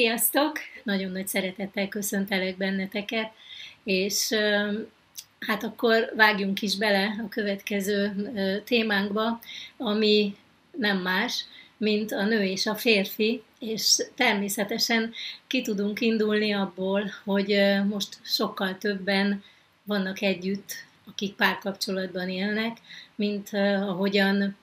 Sziasztok! Nagyon nagy szeretettel köszöntelek benneteket, és hát akkor vágjunk is bele a következő témánkba, ami nem más, mint a nő és a férfi, és természetesen ki tudunk indulni abból, hogy most sokkal többen vannak együtt, akik párkapcsolatban élnek, mint ahogyan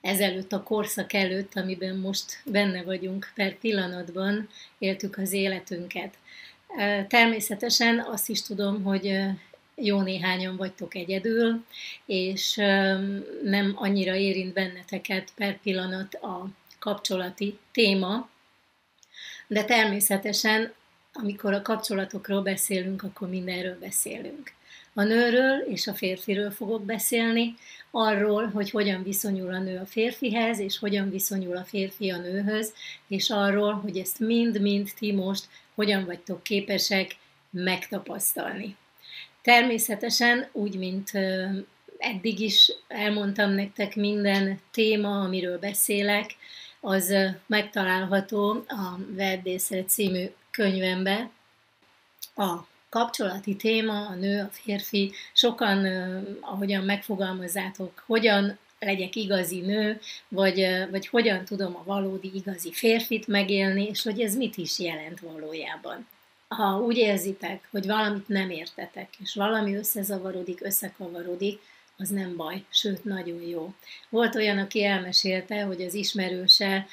ezelőtt a korszak előtt, amiben most benne vagyunk per pillanatban, éltük az életünket. Természetesen azt is tudom, hogy jó néhányan vagytok egyedül, és nem annyira érint benneteket per pillanat a kapcsolati téma, de természetesen, amikor a kapcsolatokról beszélünk, akkor mindenről beszélünk. A nőről és a férfiről fogok beszélni, arról, hogy hogyan viszonyul a nő a férfihez, és hogyan viszonyul a férfi a nőhöz, és arról, hogy ezt mind-mind ti most hogyan vagytok képesek megtapasztalni. Természetesen, úgy, mint eddig is elmondtam nektek minden téma, amiről beszélek, az megtalálható a Verdészre című könyvembe, a kapcsolati téma, a nő, a férfi, sokan, ahogyan megfogalmazzátok, hogyan legyek igazi nő, vagy, vagy hogyan tudom a valódi igazi férfit megélni, és hogy ez mit is jelent valójában. Ha úgy érzitek, hogy valamit nem értetek, és valami összezavarodik, összekavarodik, az nem baj, sőt, nagyon jó. Volt olyan, aki elmesélte, hogy az ismerőse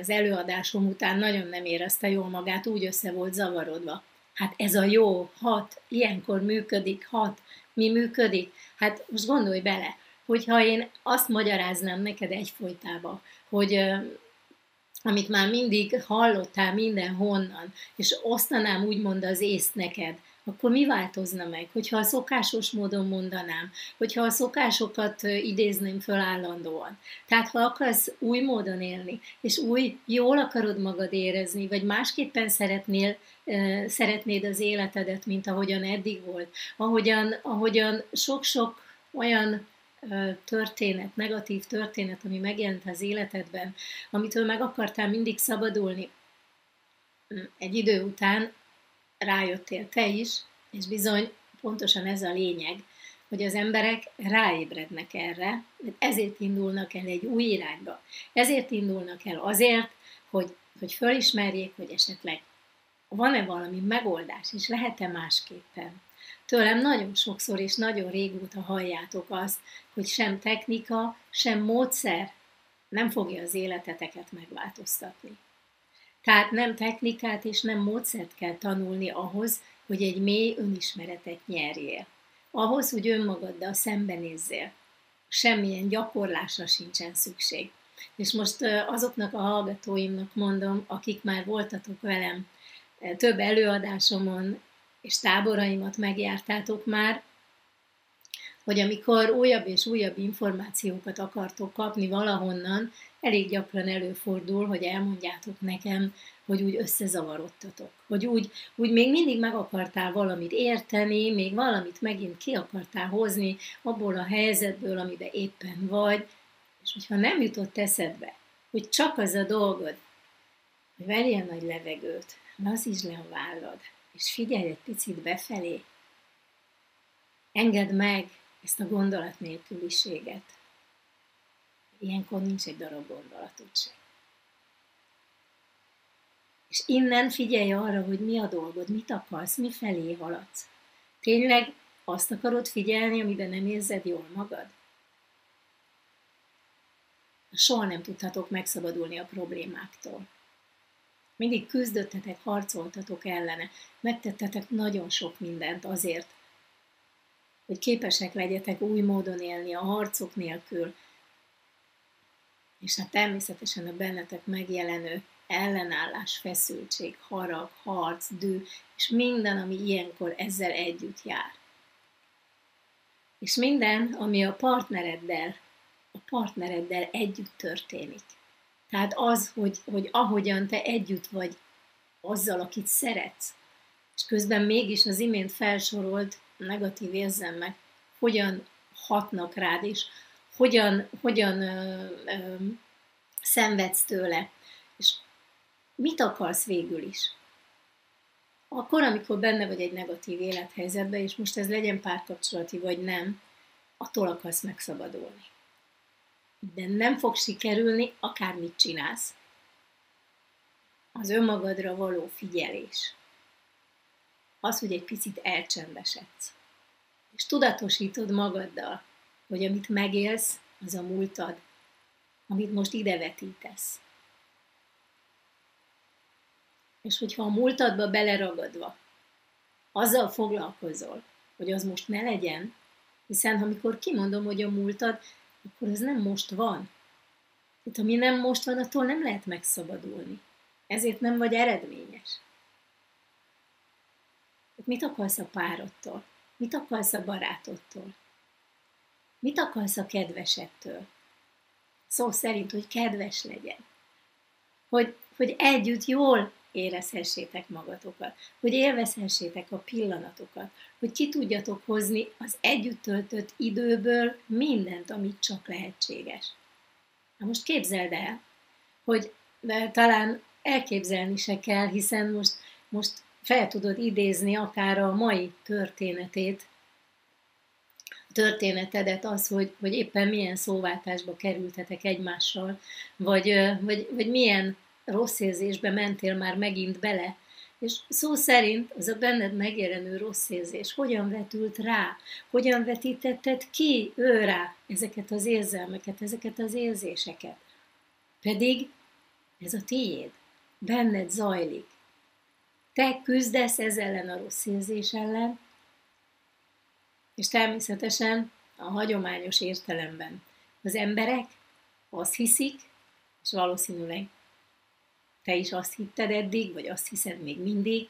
az előadásom után nagyon nem érezte jól magát, úgy össze volt zavarodva. Hát ez a jó, hat, ilyenkor működik, hat, mi működik? Hát most gondolj bele, hogyha én azt magyaráznám neked egyfolytába, hogy amit már mindig hallottál mindenhonnan, és osztanám úgymond az észt neked, akkor mi változna meg? Hogyha a szokásos módon mondanám, hogyha a szokásokat idézném föl állandóan. Tehát ha akarsz új módon élni, és új, jól akarod magad érezni, vagy másképpen szeretnél, szeretnéd az életedet, mint ahogyan eddig volt, ahogyan, ahogyan sok-sok olyan történet, negatív történet, ami megjelent az életedben, amitől meg akartál mindig szabadulni, egy idő után rájöttél te is, és bizony pontosan ez a lényeg, hogy az emberek ráébrednek erre, ezért indulnak el egy új irányba. Ezért indulnak el azért, hogy, hogy fölismerjék, hogy esetleg van-e valami megoldás, és lehet-e másképpen. Tőlem nagyon sokszor és nagyon régóta halljátok azt, hogy sem technika, sem módszer nem fogja az életeteket megváltoztatni. Tehát nem technikát és nem módszert kell tanulni ahhoz, hogy egy mély önismeretet nyerjél. Ahhoz, hogy önmagaddal szembenézzél. Semmilyen gyakorlásra sincsen szükség. És most azoknak a hallgatóimnak mondom, akik már voltatok velem több előadásomon, és táboraimat megjártátok már, hogy amikor újabb és újabb információkat akartok kapni valahonnan, elég gyakran előfordul, hogy elmondjátok nekem, hogy úgy összezavarodtatok, hogy úgy, úgy még mindig meg akartál valamit érteni, még valamit megint ki akartál hozni abból a helyzetből, amiben éppen vagy, és hogyha nem jutott eszedbe, hogy csak az a dolgod, hogy vegyél nagy levegőt, lazítsd le a vállad, és figyelj egy picit befelé, engedd meg ezt a gondolat nélküliséget. Ilyenkor nincs egy darab gondolatod sem. És innen figyelj arra, hogy mi a dolgod, mit akarsz, mi felé haladsz. Tényleg azt akarod figyelni, amiben nem érzed jól magad? Soha nem tudhatok megszabadulni a problémáktól. Mindig küzdöttetek, harcoltatok ellene, megtettetek nagyon sok mindent azért, hogy képesek legyetek új módon élni a harcok nélkül, és hát természetesen a bennetek megjelenő ellenállás, feszültség, harag, harc, dű, és minden, ami ilyenkor ezzel együtt jár. És minden, ami a partnereddel, a partnereddel együtt történik. Tehát az, hogy, hogy ahogyan te együtt vagy azzal, akit szeretsz, és közben mégis az imént felsorolt negatív érzelmek hogyan hatnak rád, és hogyan, hogyan ö, ö, szenvedsz tőle. És mit akarsz végül is? Akkor, amikor benne vagy egy negatív élethelyzetben, és most ez legyen párkapcsolati vagy nem, attól akarsz megszabadulni. De nem fog sikerülni, akármit csinálsz. Az önmagadra való figyelés. Az, hogy egy picit elcsendesedsz. És tudatosítod magaddal, hogy amit megélsz, az a múltad, amit most ide vetítesz. És hogyha a múltadba beleragadva azzal foglalkozol, hogy az most ne legyen, hiszen amikor kimondom, hogy a múltad, akkor ez nem most van. Tehát ami nem most van, attól nem lehet megszabadulni. Ezért nem vagy eredményes. Mit akarsz a párodtól? Mit akarsz a barátodtól? Mit akarsz a kedvesettől? Szó szerint, hogy kedves legyen. Hogy, hogy együtt jól érezhessétek magatokat, hogy élvezhessétek a pillanatokat, hogy ki tudjatok hozni az együtt töltött időből mindent, amit csak lehetséges. Na most képzeld el, hogy de talán elképzelni se kell, hiszen most, most fel tudod idézni akár a mai történetét, történetedet az, hogy, hogy éppen milyen szóváltásba kerültetek egymással, vagy, vagy, vagy milyen rossz érzésbe mentél már megint bele, és szó szerint az a benned megjelenő rossz érzés hogyan vetült rá, hogyan vetítetted ki ő rá ezeket az érzelmeket, ezeket az érzéseket. Pedig ez a tiéd, benned zajlik. Te küzdesz ez ellen a rossz érzés ellen, és természetesen a hagyományos értelemben az emberek azt hiszik, és valószínűleg te is azt hitted eddig, vagy azt hiszed még mindig,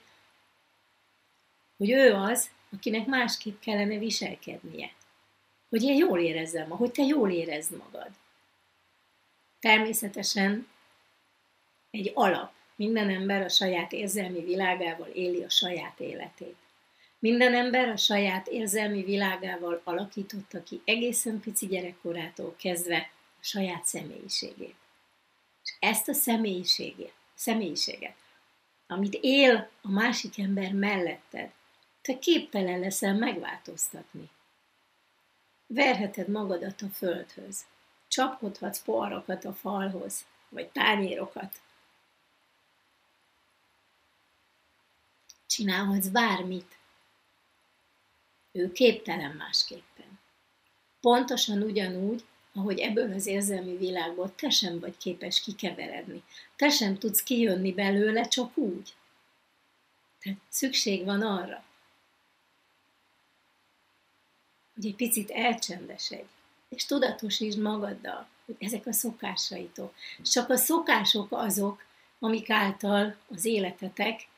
hogy ő az, akinek másképp kellene viselkednie. Hogy én jól érezzem, hogy te jól érezd magad. Természetesen egy alap. Minden ember a saját érzelmi világával éli a saját életét. Minden ember a saját érzelmi világával alakította ki egészen pici gyerekkorától kezdve a saját személyiségét. És ezt a személyiségét személyiséget, amit él a másik ember melletted, te képtelen leszel megváltoztatni. Verheted magadat a földhöz, csapkodhatsz poharakat a falhoz, vagy tányérokat. Csinálhatsz bármit. Ő képtelen másképpen. Pontosan ugyanúgy, ahogy ebből az érzelmi világból te sem vagy képes kikeveredni. Te sem tudsz kijönni belőle csak úgy. Tehát szükség van arra, hogy egy picit elcsendesedj, és tudatosítsd magaddal, hogy ezek a szokásaitok. Csak a szokások azok, amik által az életetek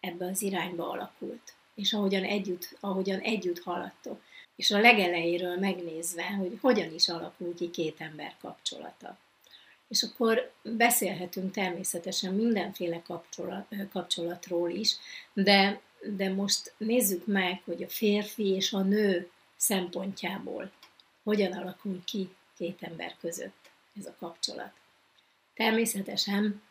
ebbe az irányba alakult, és ahogyan együtt, ahogyan együtt haladtok és a legelejéről megnézve, hogy hogyan is alakul ki két ember kapcsolata. És akkor beszélhetünk természetesen mindenféle kapcsolat, kapcsolatról is, de, de most nézzük meg, hogy a férfi és a nő szempontjából hogyan alakul ki két ember között ez a kapcsolat. Természetesen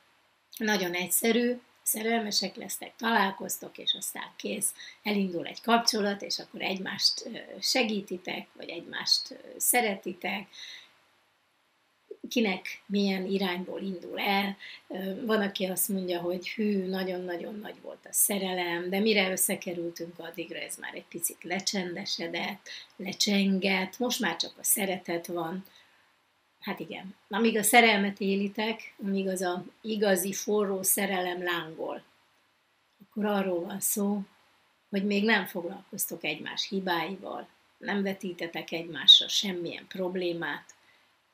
nagyon egyszerű, szerelmesek lesztek, találkoztok, és aztán kész, elindul egy kapcsolat, és akkor egymást segítitek, vagy egymást szeretitek, kinek milyen irányból indul el. Van, aki azt mondja, hogy hű, nagyon-nagyon nagy volt a szerelem, de mire összekerültünk addigra, ez már egy picit lecsendesedett, lecsengett, most már csak a szeretet van. Hát igen, amíg a szerelmet élitek, amíg az a igazi forró szerelem lángol, akkor arról van szó, hogy még nem foglalkoztok egymás hibáival, nem vetítetek egymásra semmilyen problémát,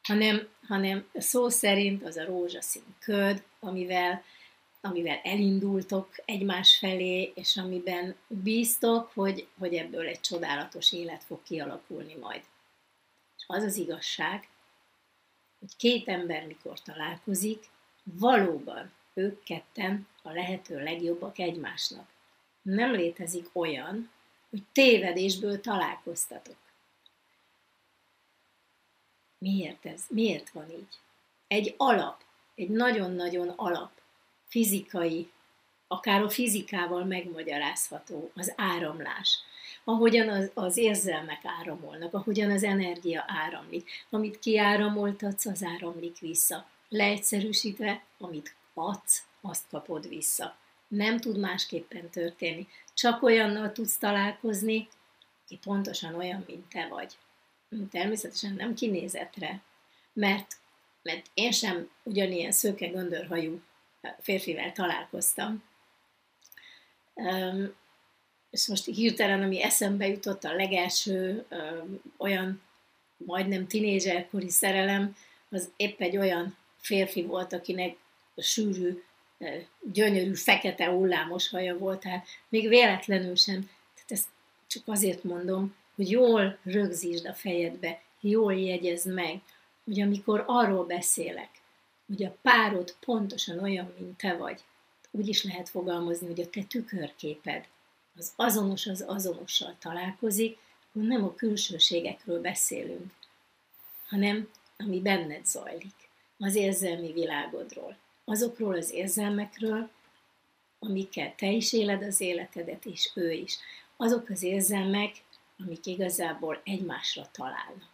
hanem, hanem szó szerint az a rózsaszín köd, amivel, amivel elindultok egymás felé, és amiben bíztok, hogy, hogy ebből egy csodálatos élet fog kialakulni majd. És az az igazság, hogy két ember mikor találkozik, valóban ők ketten a lehető legjobbak egymásnak. Nem létezik olyan, hogy tévedésből találkoztatok. Miért ez? Miért van így? Egy alap, egy nagyon-nagyon alap fizikai, akár a fizikával megmagyarázható az áramlás, ahogyan az, az érzelmek áramolnak, ahogyan az energia áramlik. Amit kiáramoltatsz, az áramlik vissza. Leegyszerűsítve, amit adsz, azt kapod vissza. Nem tud másképpen történni. Csak olyannal tudsz találkozni, ki pontosan olyan, mint te vagy. Természetesen nem kinézetre, mert, mert én sem ugyanilyen szőke göndörhajú férfivel találkoztam. És most hirtelen, ami eszembe jutott, a legelső um, olyan majdnem tinédzserkori szerelem, az épp egy olyan férfi volt, akinek sűrű, gyönyörű, fekete hullámos haja volt, tehát még véletlenül sem. Tehát ezt csak azért mondom, hogy jól rögzítsd a fejedbe, jól jegyezd meg, hogy amikor arról beszélek, hogy a párod pontosan olyan, mint te vagy, úgy is lehet fogalmazni, hogy a te tükörképed az azonos az azonossal találkozik, akkor nem a külsőségekről beszélünk, hanem ami benned zajlik, az érzelmi világodról, azokról az érzelmekről, amikkel te is éled az életedet, és ő is. Azok az érzelmek, amik igazából egymásra találnak.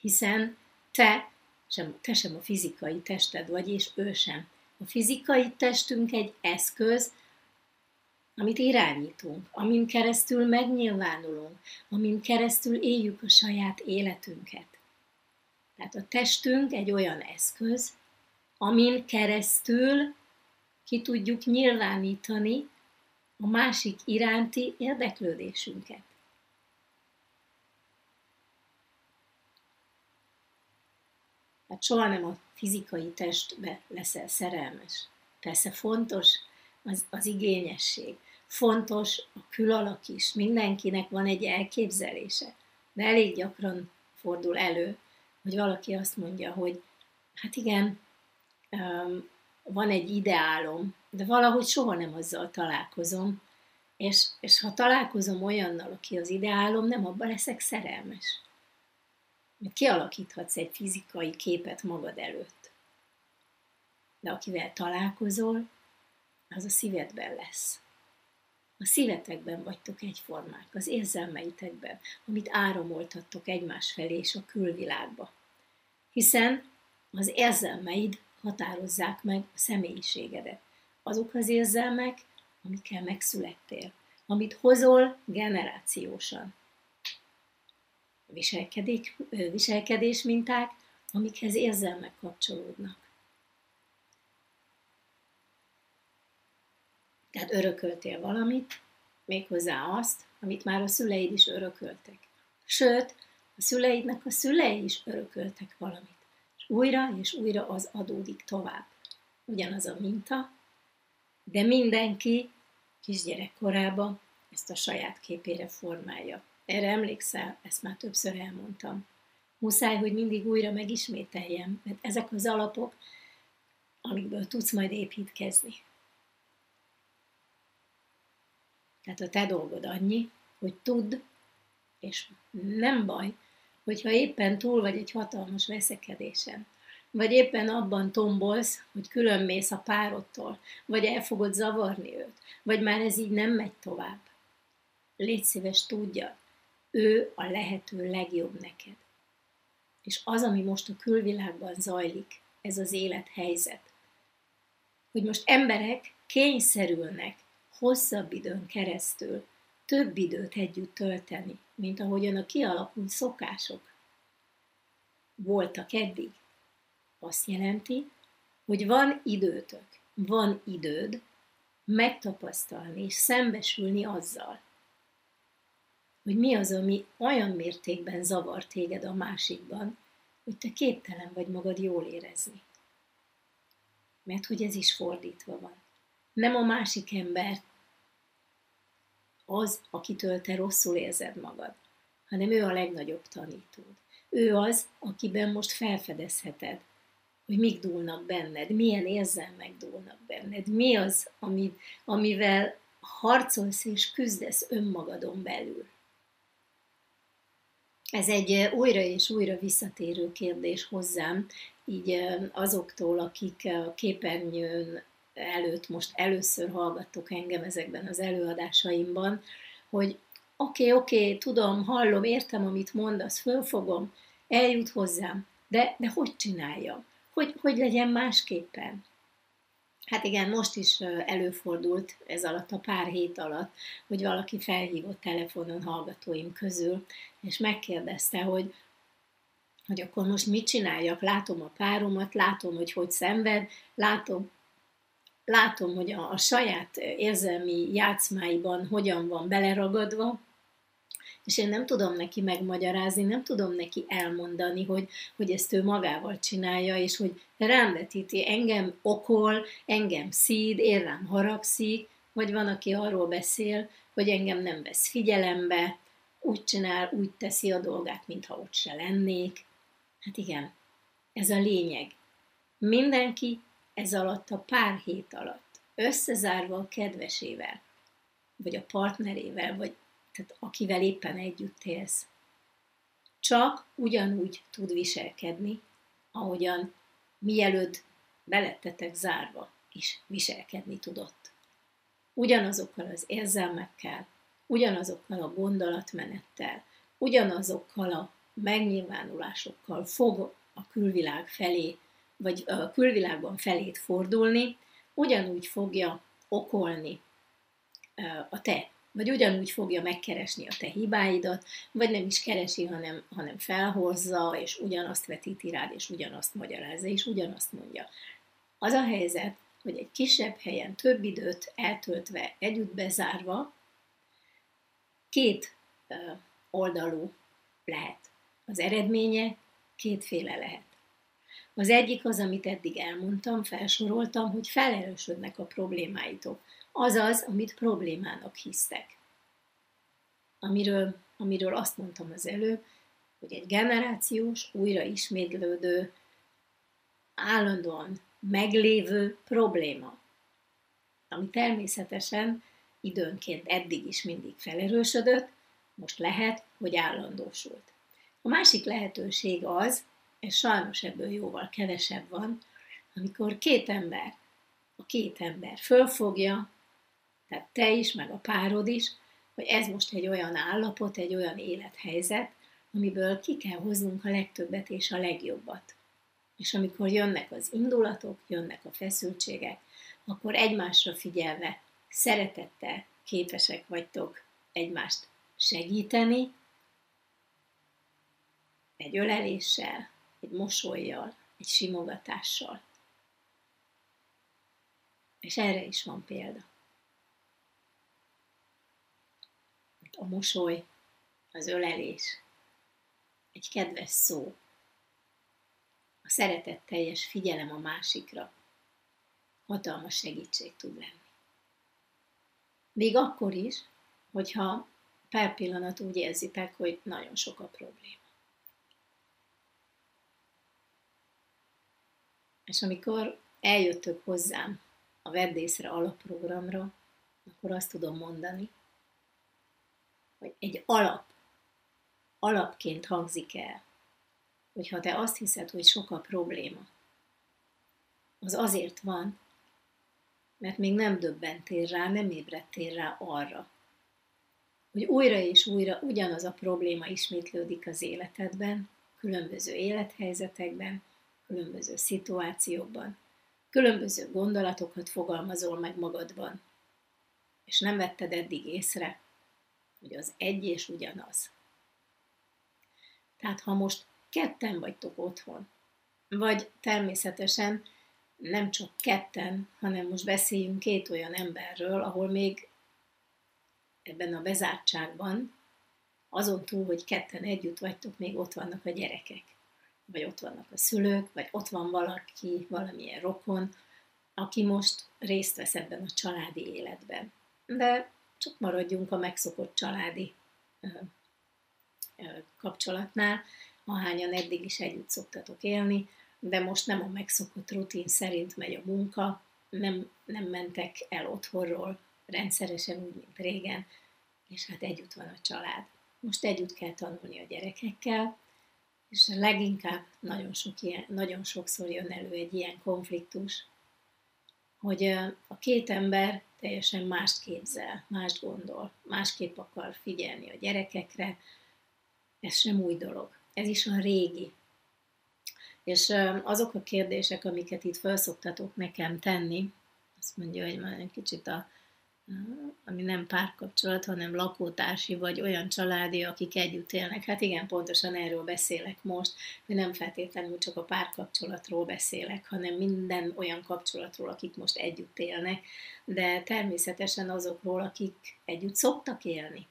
Hiszen te sem, te sem a fizikai tested vagy, és ő sem. A fizikai testünk egy eszköz, amit irányítunk, amin keresztül megnyilvánulunk, amin keresztül éljük a saját életünket. Tehát a testünk egy olyan eszköz, amin keresztül ki tudjuk nyilvánítani a másik iránti érdeklődésünket. Hát soha nem a fizikai testbe leszel szerelmes. Persze fontos az, az igényesség, fontos a külalak is, mindenkinek van egy elképzelése, de elég gyakran fordul elő, hogy valaki azt mondja, hogy hát igen, van egy ideálom, de valahogy soha nem azzal találkozom, és, és ha találkozom olyannal, aki az ideálom, nem abban leszek szerelmes. Mert kialakíthatsz egy fizikai képet magad előtt. De akivel találkozol, az a szívedben lesz. A szívetekben vagytok egyformák, az érzelmeitekben, amit áramoltattok egymás felé és a külvilágba. Hiszen az érzelmeid határozzák meg a személyiségedet. Azok az érzelmek, amikkel megszülettél, amit hozol generációsan viselkedés, viselkedés minták, amikhez érzelmek kapcsolódnak. Tehát örököltél valamit, méghozzá azt, amit már a szüleid is örököltek. Sőt, a szüleidnek a szülei is örököltek valamit. És újra és újra az adódik tovább. Ugyanaz a minta, de mindenki kisgyerekkorában ezt a saját képére formálja. Erre emlékszel, ezt már többször elmondtam. Muszáj, hogy mindig újra megismételjem, mert ezek az alapok, amikből tudsz majd építkezni. Tehát a te dolgod annyi, hogy tudd, és nem baj, hogyha éppen túl vagy egy hatalmas veszekedésen, vagy éppen abban tombolsz, hogy külön mész a párodtól, vagy el fogod zavarni őt, vagy már ez így nem megy tovább. Légy szíves, tudja, ő a lehető legjobb neked. És az, ami most a külvilágban zajlik, ez az élethelyzet, hogy most emberek kényszerülnek hosszabb időn keresztül több időt együtt tölteni, mint ahogyan a kialakult szokások voltak eddig. Azt jelenti, hogy van időtök, van időd megtapasztalni és szembesülni azzal, hogy mi az, ami olyan mértékben zavar téged a másikban, hogy te képtelen vagy magad jól érezni. Mert hogy ez is fordítva van. Nem a másik ember az, akitől te rosszul érzed magad, hanem ő a legnagyobb tanítód. Ő az, akiben most felfedezheted, hogy mik dúlnak benned, milyen érzelmek dúlnak benned, mi az, amivel harcolsz és küzdesz önmagadon belül. Ez egy újra és újra visszatérő kérdés hozzám, így azoktól, akik a képernyőn előtt most először hallgattok engem ezekben az előadásaimban, hogy oké, okay, oké, okay, tudom, hallom, értem, amit mondasz, fölfogom, eljut hozzám, de, de hogy csináljam? Hogy, hogy legyen másképpen? Hát igen, most is előfordult ez alatt a pár hét alatt, hogy valaki felhívott telefonon hallgatóim közül, és megkérdezte, hogy, hogy akkor most mit csináljak, látom a páromat, látom, hogy hogy szenved, látom, látom, hogy a, a saját érzelmi játszmáiban hogyan van beleragadva, és én nem tudom neki megmagyarázni, nem tudom neki elmondani, hogy, hogy ezt ő magával csinálja, és hogy rám engem okol, engem szíd, én rám haragszik, vagy van, aki arról beszél, hogy engem nem vesz figyelembe, úgy csinál, úgy teszi a dolgát, mintha ott se lennék. Hát igen, ez a lényeg. Mindenki ez alatt a pár hét alatt, összezárva a kedvesével, vagy a partnerével, vagy tehát akivel éppen együtt élsz, csak ugyanúgy tud viselkedni, ahogyan mielőtt belettetek zárva is viselkedni tudott. Ugyanazokkal az érzelmekkel, ugyanazokkal a gondolatmenettel, ugyanazokkal a megnyilvánulásokkal fog a külvilág felé, vagy a külvilágban felét fordulni, ugyanúgy fogja okolni a te vagy ugyanúgy fogja megkeresni a te hibáidat, vagy nem is keresi, hanem, hanem felhozza, és ugyanazt vetíti rád, és ugyanazt magyarázza, és ugyanazt mondja. Az a helyzet, hogy egy kisebb helyen több időt eltöltve, együtt bezárva, két oldalú lehet. Az eredménye kétféle lehet. Az egyik az, amit eddig elmondtam, felsoroltam, hogy felerősödnek a problémáitok azaz, amit problémának hisztek. Amiről, amiről azt mondtam az előbb, hogy egy generációs, újra ismétlődő, állandóan meglévő probléma, ami természetesen időnként eddig is mindig felerősödött, most lehet, hogy állandósult. A másik lehetőség az, és sajnos ebből jóval kevesebb van, amikor két ember, a két ember fölfogja, tehát te is, meg a párod is, hogy ez most egy olyan állapot, egy olyan élethelyzet, amiből ki kell hoznunk a legtöbbet és a legjobbat. És amikor jönnek az indulatok, jönnek a feszültségek, akkor egymásra figyelve, szeretettel képesek vagytok egymást segíteni, egy öleléssel, egy mosolyjal, egy simogatással. És erre is van példa. a mosoly, az ölelés, egy kedves szó, a szeretetteljes figyelem a másikra hatalmas segítség tud lenni. Még akkor is, hogyha pár pillanat úgy érzitek, hogy nagyon sok a probléma. És amikor eljöttök hozzám a Veddészre alapprogramra, akkor azt tudom mondani, hogy egy alap, alapként hangzik el, hogyha te azt hiszed, hogy sok a probléma, az azért van, mert még nem döbbentél rá, nem ébredtél rá arra, hogy újra és újra ugyanaz a probléma ismétlődik az életedben, különböző élethelyzetekben, különböző szituációkban, különböző gondolatokat fogalmazol meg magadban, és nem vetted eddig észre, hogy az egy és ugyanaz. Tehát ha most ketten vagytok otthon, vagy természetesen nem csak ketten, hanem most beszéljünk két olyan emberről, ahol még ebben a bezártságban, azon túl, hogy ketten együtt vagytok, még ott vannak a gyerekek, vagy ott vannak a szülők, vagy ott van valaki, valamilyen rokon, aki most részt vesz ebben a családi életben. De csak maradjunk a megszokott családi kapcsolatnál, ahányan eddig is együtt szoktatok élni, de most nem a megszokott rutin szerint megy a munka, nem, nem mentek el otthonról rendszeresen úgy, mint régen, és hát együtt van a család. Most együtt kell tanulni a gyerekekkel, és leginkább nagyon, sok ilyen, nagyon sokszor jön elő egy ilyen konfliktus, hogy a két ember teljesen mást képzel, mást gondol, másképp akar figyelni a gyerekekre. Ez sem új dolog. Ez is a régi. És azok a kérdések, amiket itt felszoktatok nekem tenni, azt mondja, hogy már egy kicsit a ami nem párkapcsolat, hanem lakótársi, vagy olyan családi, akik együtt élnek. Hát igen, pontosan erről beszélek most, hogy nem feltétlenül csak a párkapcsolatról beszélek, hanem minden olyan kapcsolatról, akik most együtt élnek, de természetesen azokról, akik együtt szoktak élni.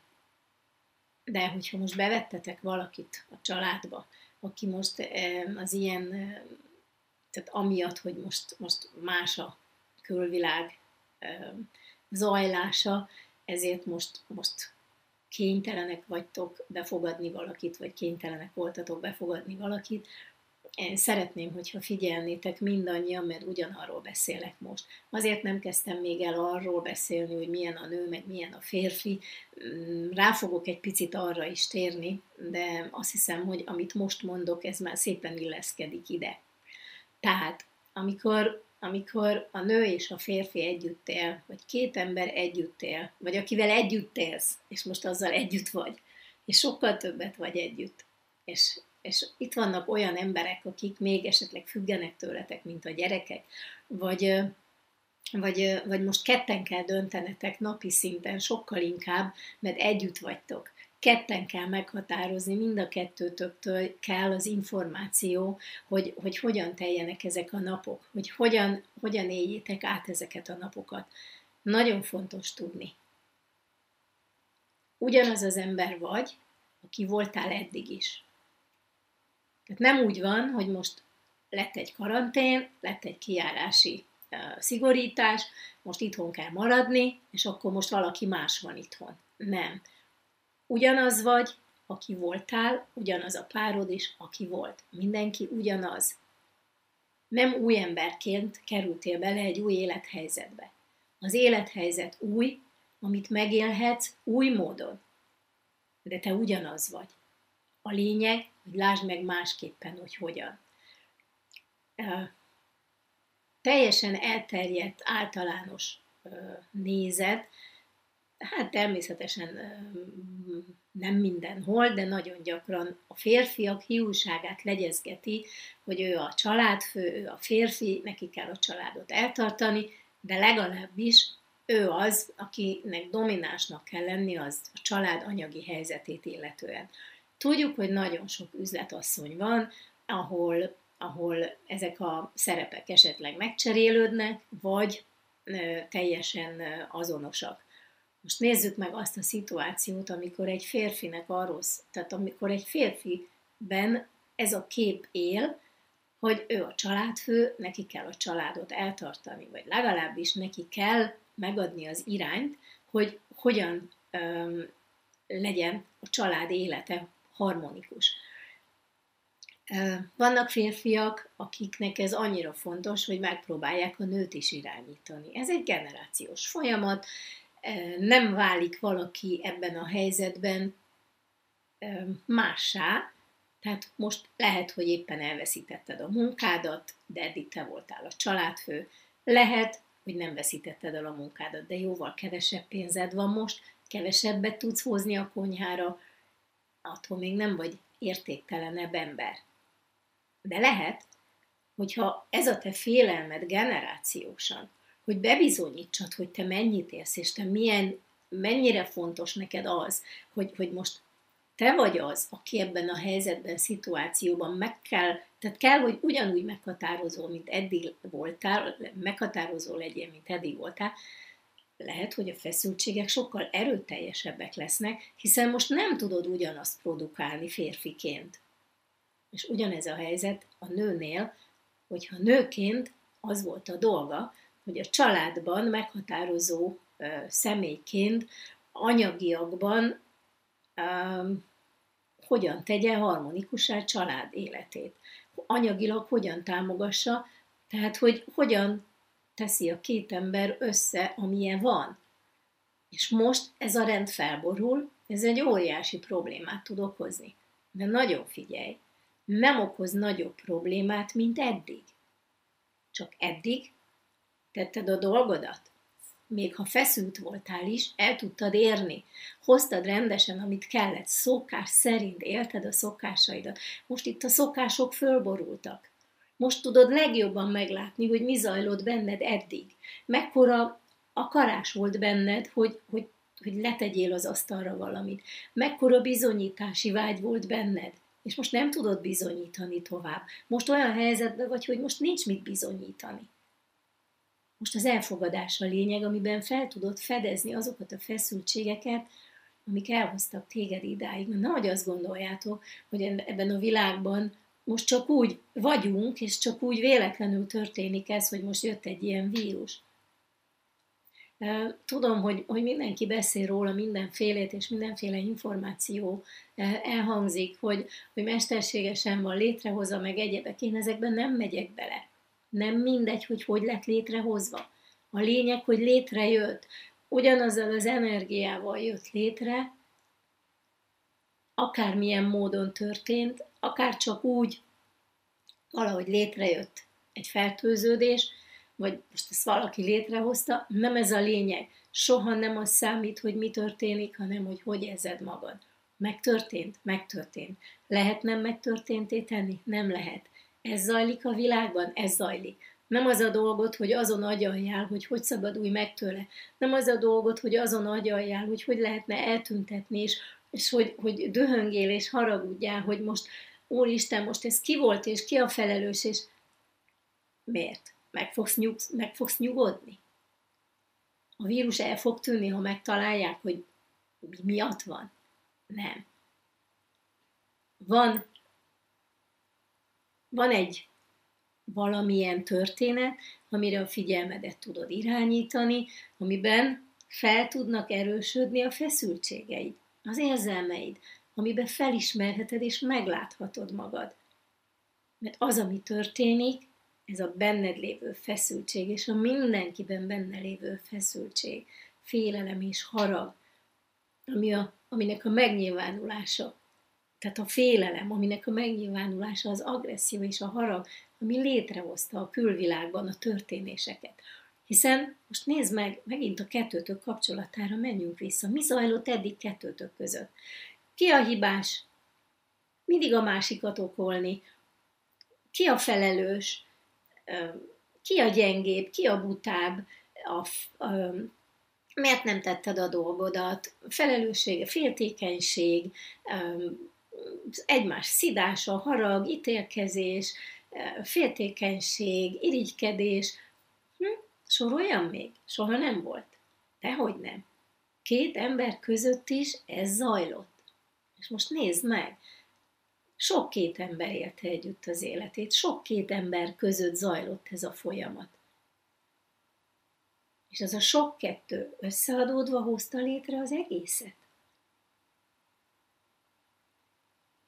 De hogyha most bevettetek valakit a családba, aki most az ilyen, tehát amiatt, hogy most, most más a külvilág, zajlása, ezért most, most kénytelenek vagytok befogadni valakit, vagy kénytelenek voltatok befogadni valakit. Én szeretném, hogyha figyelnétek mindannyian, mert ugyanarról beszélek most. Azért nem kezdtem még el arról beszélni, hogy milyen a nő, meg milyen a férfi. Mm, rá fogok egy picit arra is térni, de azt hiszem, hogy amit most mondok, ez már szépen illeszkedik ide. Tehát, amikor amikor a nő és a férfi együtt él, vagy két ember együtt él, vagy akivel együtt élsz, és most azzal együtt vagy, és sokkal többet vagy együtt, és, és itt vannak olyan emberek, akik még esetleg függenek tőletek, mint a gyerekek, vagy, vagy, vagy most ketten kell döntenetek napi szinten, sokkal inkább, mert együtt vagytok ketten kell meghatározni, mind a kettőtöktől kell az információ, hogy, hogy hogyan teljenek ezek a napok, hogy hogyan, hogyan éljétek át ezeket a napokat. Nagyon fontos tudni. Ugyanaz az ember vagy, aki voltál eddig is. Tehát nem úgy van, hogy most lett egy karantén, lett egy kijárási uh, szigorítás, most itthon kell maradni, és akkor most valaki más van itthon. Nem Ugyanaz vagy, aki voltál, ugyanaz a párod is, aki volt. Mindenki ugyanaz. Nem új emberként kerültél bele egy új élethelyzetbe. Az élethelyzet új, amit megélhetsz új módon. De te ugyanaz vagy. A lényeg, hogy lásd meg másképpen, hogy hogyan. Teljesen elterjedt, általános nézet, hát természetesen nem mindenhol, de nagyon gyakran a férfiak hiúságát legyezgeti, hogy ő a családfő, ő a férfi, neki kell a családot eltartani, de legalábbis ő az, akinek dominánsnak kell lenni az a család anyagi helyzetét illetően. Tudjuk, hogy nagyon sok üzletasszony van, ahol, ahol ezek a szerepek esetleg megcserélődnek, vagy teljesen azonosak. Most nézzük meg azt a szituációt, amikor egy férfinek arról, tehát amikor egy férfiben ez a kép él, hogy ő a családfő, neki kell a családot eltartani, vagy legalábbis neki kell megadni az irányt, hogy hogyan öm, legyen a család élete harmonikus. Vannak férfiak, akiknek ez annyira fontos, hogy megpróbálják a nőt is irányítani. Ez egy generációs folyamat, nem válik valaki ebben a helyzetben mássá, tehát most lehet, hogy éppen elveszítetted a munkádat, de eddig te voltál a családfő, lehet, hogy nem veszítetted el a munkádat, de jóval kevesebb pénzed van most, kevesebbet tudsz hozni a konyhára, attól még nem vagy értéktelenebb ember. De lehet, hogyha ez a te félelmed generációsan, hogy bebizonyítsad, hogy te mennyit élsz, és te milyen, mennyire fontos neked az, hogy, hogy most te vagy az, aki ebben a helyzetben, szituációban meg kell, tehát kell, hogy ugyanúgy meghatározó, mint eddig voltál, meghatározó legyen, mint eddig voltál, lehet, hogy a feszültségek sokkal erőteljesebbek lesznek, hiszen most nem tudod ugyanazt produkálni férfiként. És ugyanez a helyzet a nőnél, hogyha nőként az volt a dolga, hogy a családban meghatározó személyként anyagiakban hogyan tegye harmonikussá család életét. Anyagilag hogyan támogassa, tehát hogy hogyan teszi a két ember össze, amilyen van. És most ez a rend felborul, ez egy óriási problémát tud okozni. De nagyon figyelj, nem okoz nagyobb problémát, mint eddig. Csak eddig Tetted a dolgodat? Még ha feszült voltál is, el tudtad érni. Hoztad rendesen, amit kellett, szokás szerint élted a szokásaidat. Most itt a szokások fölborultak. Most tudod legjobban meglátni, hogy mi zajlott benned eddig. Mekkora akarás volt benned, hogy, hogy, hogy letegyél az asztalra valamit. Mekkora bizonyítási vágy volt benned. És most nem tudod bizonyítani tovább. Most olyan helyzetben vagy, hogy most nincs mit bizonyítani. Most az elfogadás a lényeg, amiben fel tudod fedezni azokat a feszültségeket, amik elhoztak téged idáig. Mert nehogy azt gondoljátok, hogy ebben a világban most csak úgy vagyunk, és csak úgy véletlenül történik ez, hogy most jött egy ilyen vírus. Tudom, hogy, hogy mindenki beszél róla mindenfélét, és mindenféle információ elhangzik, hogy, hogy mesterségesen van létrehozva, meg egyebek. Én ezekben nem megyek bele. Nem mindegy, hogy hogy lett létrehozva. A lényeg, hogy létrejött. Ugyanazzal az energiával jött létre, akármilyen módon történt, akár csak úgy, valahogy létrejött egy fertőződés, vagy most ezt valaki létrehozta, nem ez a lényeg. Soha nem az számít, hogy mi történik, hanem hogy hogy érzed magad. Megtörtént? Megtörtént. Lehet nem megtörténté tenni? Nem lehet. Ez zajlik a világban? Ez zajlik. Nem az a dolgot, hogy azon agyaljál, hogy hogy szabadulj meg tőle. Nem az a dolgot, hogy azon agyaljál, hogy hogy lehetne eltüntetni, és, és hogy, hogy dühöngél és haragudjál, hogy most, Úristen, most ez ki volt, és ki a felelős, és miért? Meg fogsz, nyug, meg fogsz nyugodni? A vírus el fog tűnni, ha megtalálják, hogy mi miatt van? Nem. Van van egy valamilyen történet, amire a figyelmedet tudod irányítani, amiben fel tudnak erősödni a feszültségeid, az érzelmeid, amiben felismerheted és megláthatod magad. Mert az, ami történik, ez a benned lévő feszültség, és a mindenkiben benne lévő feszültség, félelem és harag, ami a, aminek a megnyilvánulása tehát a félelem, aminek a megnyilvánulása az agresszió és a harag, ami létrehozta a külvilágban a történéseket. Hiszen most nézd meg, megint a kettőtök kapcsolatára menjünk vissza. Mi zajlott eddig kettőtök között? Ki a hibás? Mindig a másikat okolni. Ki a felelős? Ki a gyengébb? Ki a butább? A, a, miért nem tetted a dolgodat? Felelőssége, féltékenység, egymás szidása, harag, ítélkezés, féltékenység, irigykedés. Hm? Soroljam még? Soha nem volt. Dehogy nem. Két ember között is ez zajlott. És most nézd meg, sok két ember élte együtt az életét, sok két ember között zajlott ez a folyamat. És az a sok kettő összeadódva hozta létre az egészet.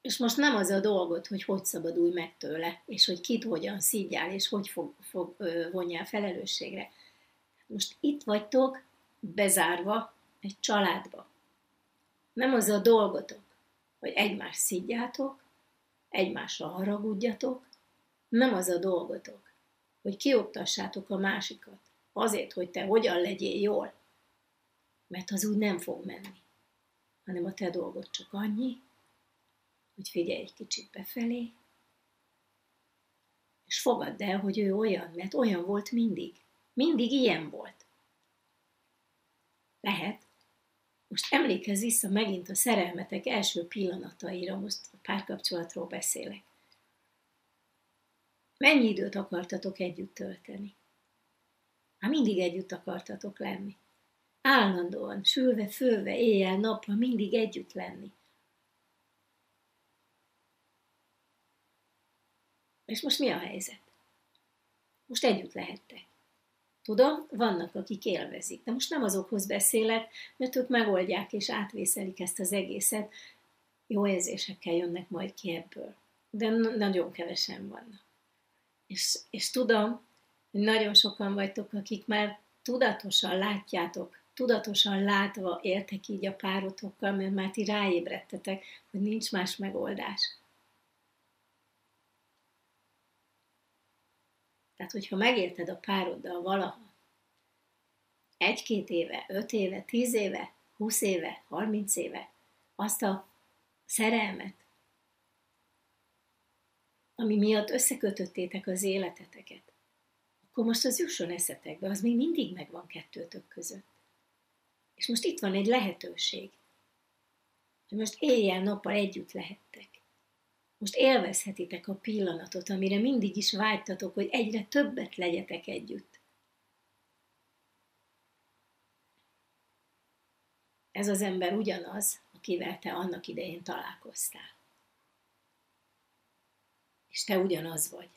És most nem az a dolgot, hogy hogy szabadulj meg tőle, és hogy kit hogyan szígyál, és hogy fog, fog, vonjál felelősségre. Most itt vagytok bezárva egy családba. Nem az a dolgotok, hogy egymás szígyátok, egymásra haragudjatok, nem az a dolgotok, hogy kioktassátok a másikat, azért, hogy te hogyan legyél jól, mert az úgy nem fog menni, hanem a te dolgod csak annyi, hogy figyelj egy kicsit befelé, és fogadd el, hogy ő olyan, mert olyan volt mindig. Mindig ilyen volt. Lehet. Most emlékezz vissza megint a szerelmetek első pillanataira, most a párkapcsolatról beszélek. Mennyi időt akartatok együtt tölteni? Hát mindig együtt akartatok lenni. Állandóan, sülve, főve, éjjel, nappal mindig együtt lenni. És most mi a helyzet? Most együtt lehettek. Tudom, vannak, akik élvezik, de most nem azokhoz beszélek, mert ők megoldják és átvészelik ezt az egészet. Jó érzésekkel jönnek majd ki ebből. De nagyon kevesen vannak. És, és tudom, hogy nagyon sokan vagytok, akik már tudatosan látjátok, tudatosan látva éltek így a párotokkal, mert már ti ráébredtetek, hogy nincs más megoldás. Tehát, hogyha megérted a pároddal valaha, egy-két éve, öt éve, tíz éve, húsz éve, harminc éve azt a szerelmet, ami miatt összekötöttétek az életeteket, akkor most az jusson eszetekbe, az még mindig megvan kettőtök között. És most itt van egy lehetőség, hogy most éjjel-nappal együtt lehettek. Most élvezhetitek a pillanatot, amire mindig is vágytatok, hogy egyre többet legyetek együtt. Ez az ember ugyanaz, akivel te annak idején találkoztál. És te ugyanaz vagy.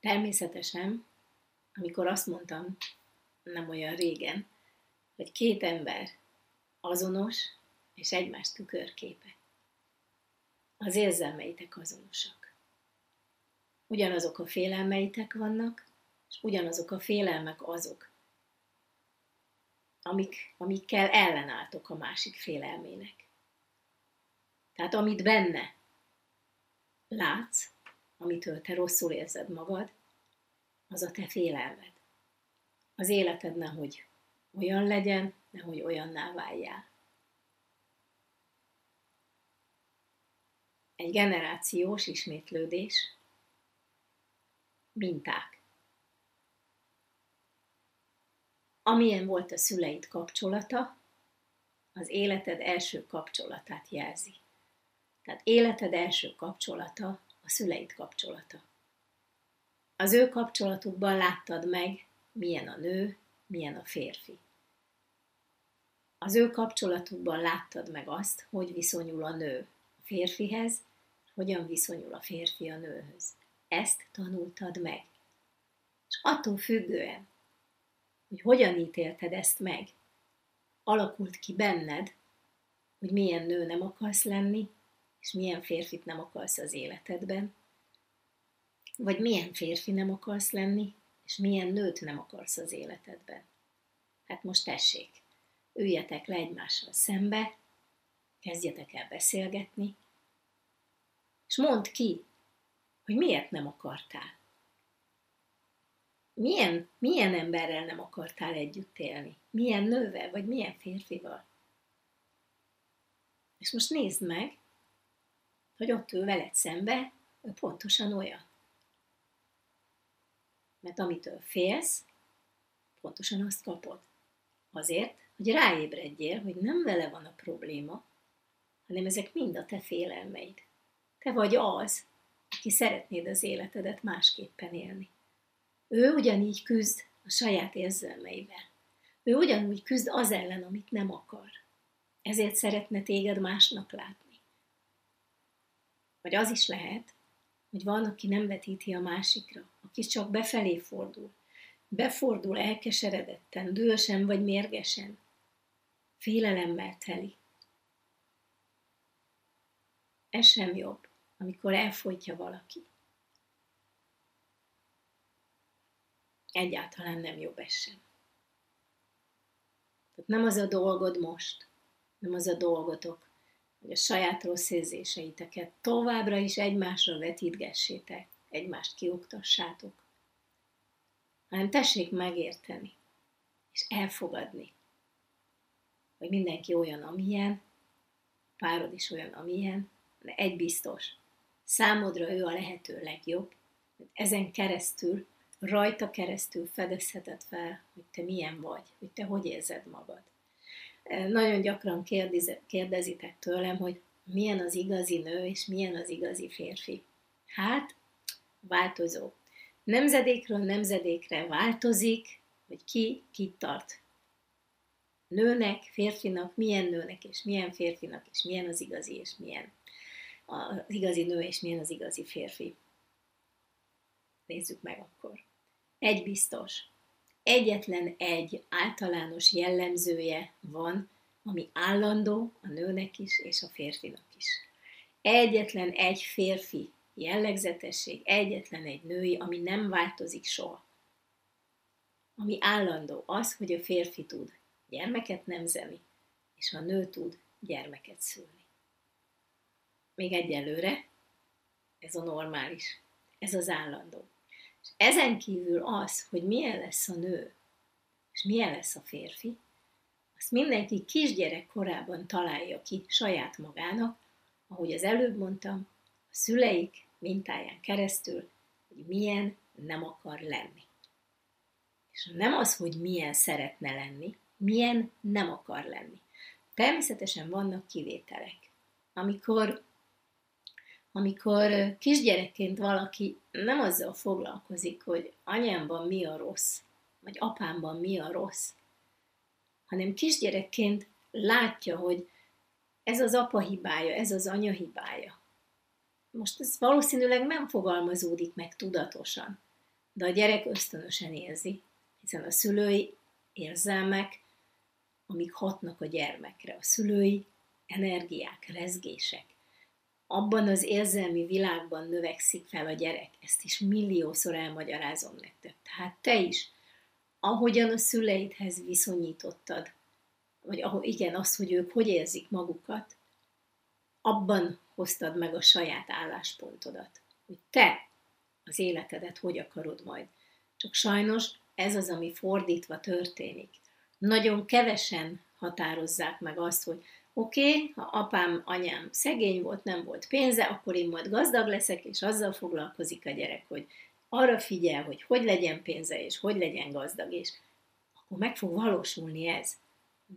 Természetesen, amikor azt mondtam, nem olyan régen, hogy két ember azonos és egymás tükörképe. Az érzelmeitek azonosak. Ugyanazok a félelmeitek vannak, és ugyanazok a félelmek azok, amik, amikkel ellenálltok a másik félelmének. Tehát amit benne látsz, amitől te rosszul érzed magad, az a te félelmed. Az életed nehogy olyan legyen, nehogy olyanná váljál. Egy generációs ismétlődés, minták. Amilyen volt a szüleid kapcsolata, az életed első kapcsolatát jelzi. Tehát életed első kapcsolata a szüleid kapcsolata. Az ő kapcsolatukban láttad meg, milyen a nő, milyen a férfi. Az ő kapcsolatukban láttad meg azt, hogy viszonyul a nő a férfihez, hogyan viszonyul a férfi a nőhöz. Ezt tanultad meg. És attól függően, hogy hogyan ítélted ezt meg, alakult ki benned, hogy milyen nő nem akarsz lenni, és milyen férfit nem akarsz az életedben, vagy milyen férfi nem akarsz lenni, és milyen nőt nem akarsz az életedben. Hát most tessék, üljetek le egymással szembe, kezdjetek el beszélgetni, és mondd ki, hogy miért nem akartál. Milyen, milyen emberrel nem akartál együtt élni? Milyen nővel, vagy milyen férfival? És most nézd meg, hogy ott ül veled szembe, ő pontosan olyan. Mert amitől félsz, pontosan azt kapod. Azért, hogy ráébredjél, hogy nem vele van a probléma, hanem ezek mind a te félelmeid. Te vagy az, aki szeretnéd az életedet másképpen élni. Ő ugyanígy küzd a saját érzelmeivel. Ő ugyanúgy küzd az ellen, amit nem akar. Ezért szeretne téged másnak látni. Vagy az is lehet, hogy van, aki nem vetíti a másikra, aki csak befelé fordul. Befordul elkeseredetten, dühösen vagy mérgesen. Félelemmel teli. Ez sem jobb, amikor elfolytja valaki. Egyáltalán nem jobb ez sem. Tehát nem az a dolgod most, nem az a dolgotok, hogy a saját rossz érzéseiteket továbbra is egymásra vetítgessétek, egymást kioktassátok, hanem tessék megérteni, és elfogadni, hogy mindenki olyan, amilyen, párod is olyan, amilyen, de egy biztos, számodra ő a lehető legjobb, hogy ezen keresztül, rajta keresztül fedezheted fel, hogy te milyen vagy, hogy te hogy érzed magad. Nagyon gyakran kérdezitek tőlem, hogy milyen az igazi nő, és milyen az igazi férfi. Hát, változó. Nemzedékről nemzedékre változik, hogy ki kit tart. Nőnek, férfinak, milyen nőnek, és milyen férfinak, és milyen az igazi, és milyen az igazi nő, és milyen az igazi férfi. Nézzük meg akkor. Egy biztos, egyetlen egy általános jellemzője van, ami állandó a nőnek is és a férfinak is. Egyetlen egy férfi jellegzetesség, egyetlen egy női, ami nem változik soha. Ami állandó az, hogy a férfi tud gyermeket nemzeni, és a nő tud gyermeket szülni. Még egyelőre ez a normális, ez az állandó. És ezen kívül az, hogy milyen lesz a nő, És milyen lesz a férfi? Azt mindenki kisgyerek korában találja ki saját magának, ahogy az előbb mondtam, a szüleik mintáján keresztül, hogy milyen nem akar lenni. És nem az, hogy milyen szeretne lenni, milyen nem akar lenni. Természetesen vannak kivételek. Amikor, amikor kisgyerekként valaki nem azzal foglalkozik, hogy anyámban mi a rossz, vagy apámban mi a rossz, hanem kisgyerekként látja, hogy ez az apa hibája, ez az anya hibája. Most ez valószínűleg nem fogalmazódik meg tudatosan, de a gyerek ösztönösen érzi, hiszen a szülői érzelmek, amik hatnak a gyermekre, a szülői energiák, rezgések. Abban az érzelmi világban növekszik fel a gyerek. Ezt is milliószor elmagyarázom nektek. Tehát te is, ahogyan a szüleidhez viszonyítottad, vagy ahol igen, az, hogy ők hogy érzik magukat, abban hoztad meg a saját álláspontodat, hogy te az életedet hogy akarod majd. Csak sajnos ez az, ami fordítva történik. Nagyon kevesen határozzák meg azt, hogy oké, okay, ha apám, anyám szegény volt, nem volt pénze, akkor én majd gazdag leszek, és azzal foglalkozik a gyerek, hogy arra figyel, hogy hogy legyen pénze, és hogy legyen gazdag, és akkor meg fog valósulni ez.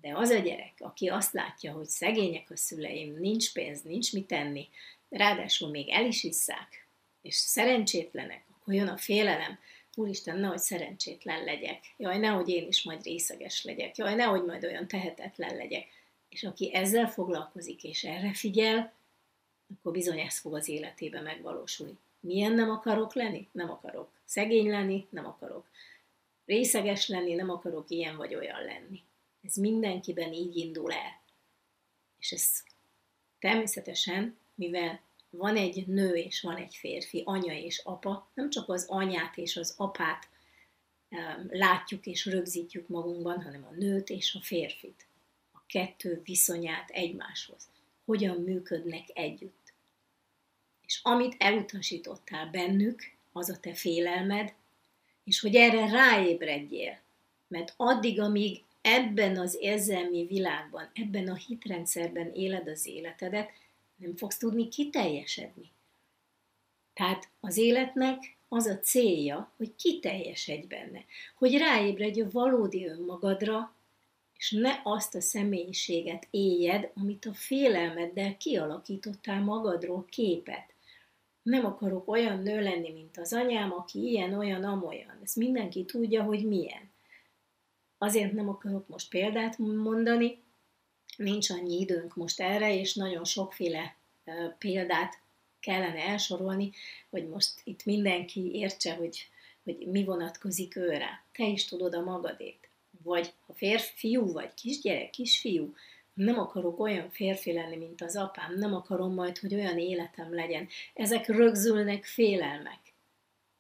De az a gyerek, aki azt látja, hogy szegények a szüleim, nincs pénz, nincs mit tenni, ráadásul még el is isszák, és szerencsétlenek, akkor jön a félelem, Úristen, nehogy szerencsétlen legyek, jaj, nehogy én is majd részeges legyek, jaj, nehogy majd olyan tehetetlen legyek. És aki ezzel foglalkozik és erre figyel, akkor bizony ez fog az életébe megvalósulni. Milyen nem akarok lenni? Nem akarok. Szegény lenni? Nem akarok. Részeges lenni? Nem akarok ilyen vagy olyan lenni. Ez mindenkiben így indul el. És ez természetesen, mivel van egy nő és van egy férfi, anya és apa, nem csak az anyát és az apát látjuk és rögzítjük magunkban, hanem a nőt és a férfit. Kettő viszonyát egymáshoz. Hogyan működnek együtt. És amit elutasítottál bennük, az a te félelmed, és hogy erre ráébredjél. Mert addig, amíg ebben az érzelmi világban, ebben a hitrendszerben éled az életedet, nem fogsz tudni kiteljesedni. Tehát az életnek az a célja, hogy kiteljesedj benne, hogy ráébredj a valódi önmagadra, és ne azt a személyiséget éljed, amit a félelmeddel kialakítottál magadról képet. Nem akarok olyan nő lenni, mint az anyám, aki ilyen, olyan, amolyan. Ezt mindenki tudja, hogy milyen. Azért nem akarok most példát mondani, nincs annyi időnk most erre, és nagyon sokféle példát kellene elsorolni, hogy most itt mindenki értse, hogy, hogy mi vonatkozik őre. Te is tudod a magadét. Vagy ha férfiú vagy kisgyerek, kisfiú, nem akarok olyan férfi lenni, mint az apám, nem akarom majd, hogy olyan életem legyen. Ezek rögzülnek félelmek.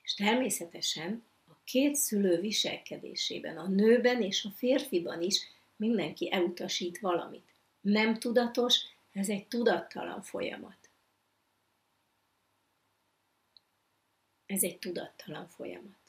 És természetesen a két szülő viselkedésében, a nőben és a férfiban is mindenki elutasít valamit nem tudatos, ez egy tudattalan folyamat. Ez egy tudattalan folyamat.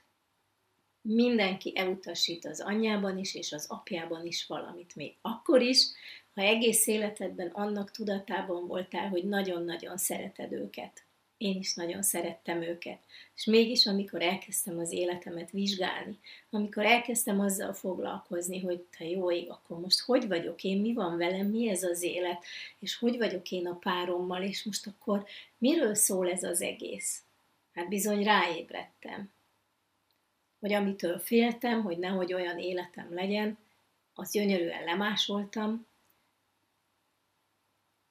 Mindenki elutasít az anyjában is, és az apjában is valamit még. Akkor is, ha egész életedben annak tudatában voltál, hogy nagyon-nagyon szereted őket én is nagyon szerettem őket. És mégis, amikor elkezdtem az életemet vizsgálni, amikor elkezdtem azzal foglalkozni, hogy te jó ég, akkor most hogy vagyok én, mi van velem, mi ez az élet, és hogy vagyok én a párommal, és most akkor miről szól ez az egész? Hát bizony ráébredtem, hogy amitől féltem, hogy nehogy olyan életem legyen, az gyönyörűen lemásoltam,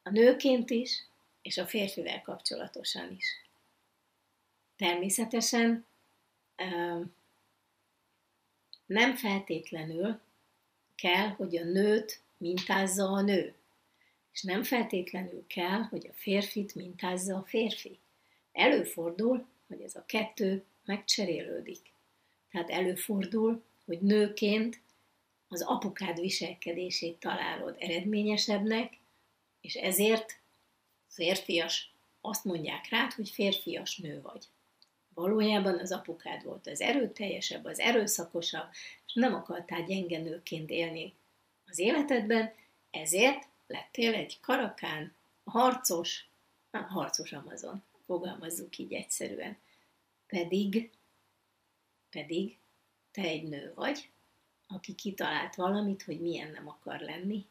a nőként is, és a férfivel kapcsolatosan is. Természetesen nem feltétlenül kell, hogy a nőt mintázza a nő, és nem feltétlenül kell, hogy a férfit mintázza a férfi. Előfordul, hogy ez a kettő megcserélődik. Tehát előfordul, hogy nőként az apukád viselkedését találod eredményesebbnek, és ezért férfias, azt mondják rád, hogy férfias nő vagy. valójában az apukád volt az erőteljesebb, az erőszakosabb, és nem akartál gyenge nőként élni az életedben, ezért lettél egy karakán, harcos, harcos Amazon, fogalmazzuk így egyszerűen. Pedig, pedig te egy nő vagy, aki kitalált valamit, hogy milyen nem akar lenni,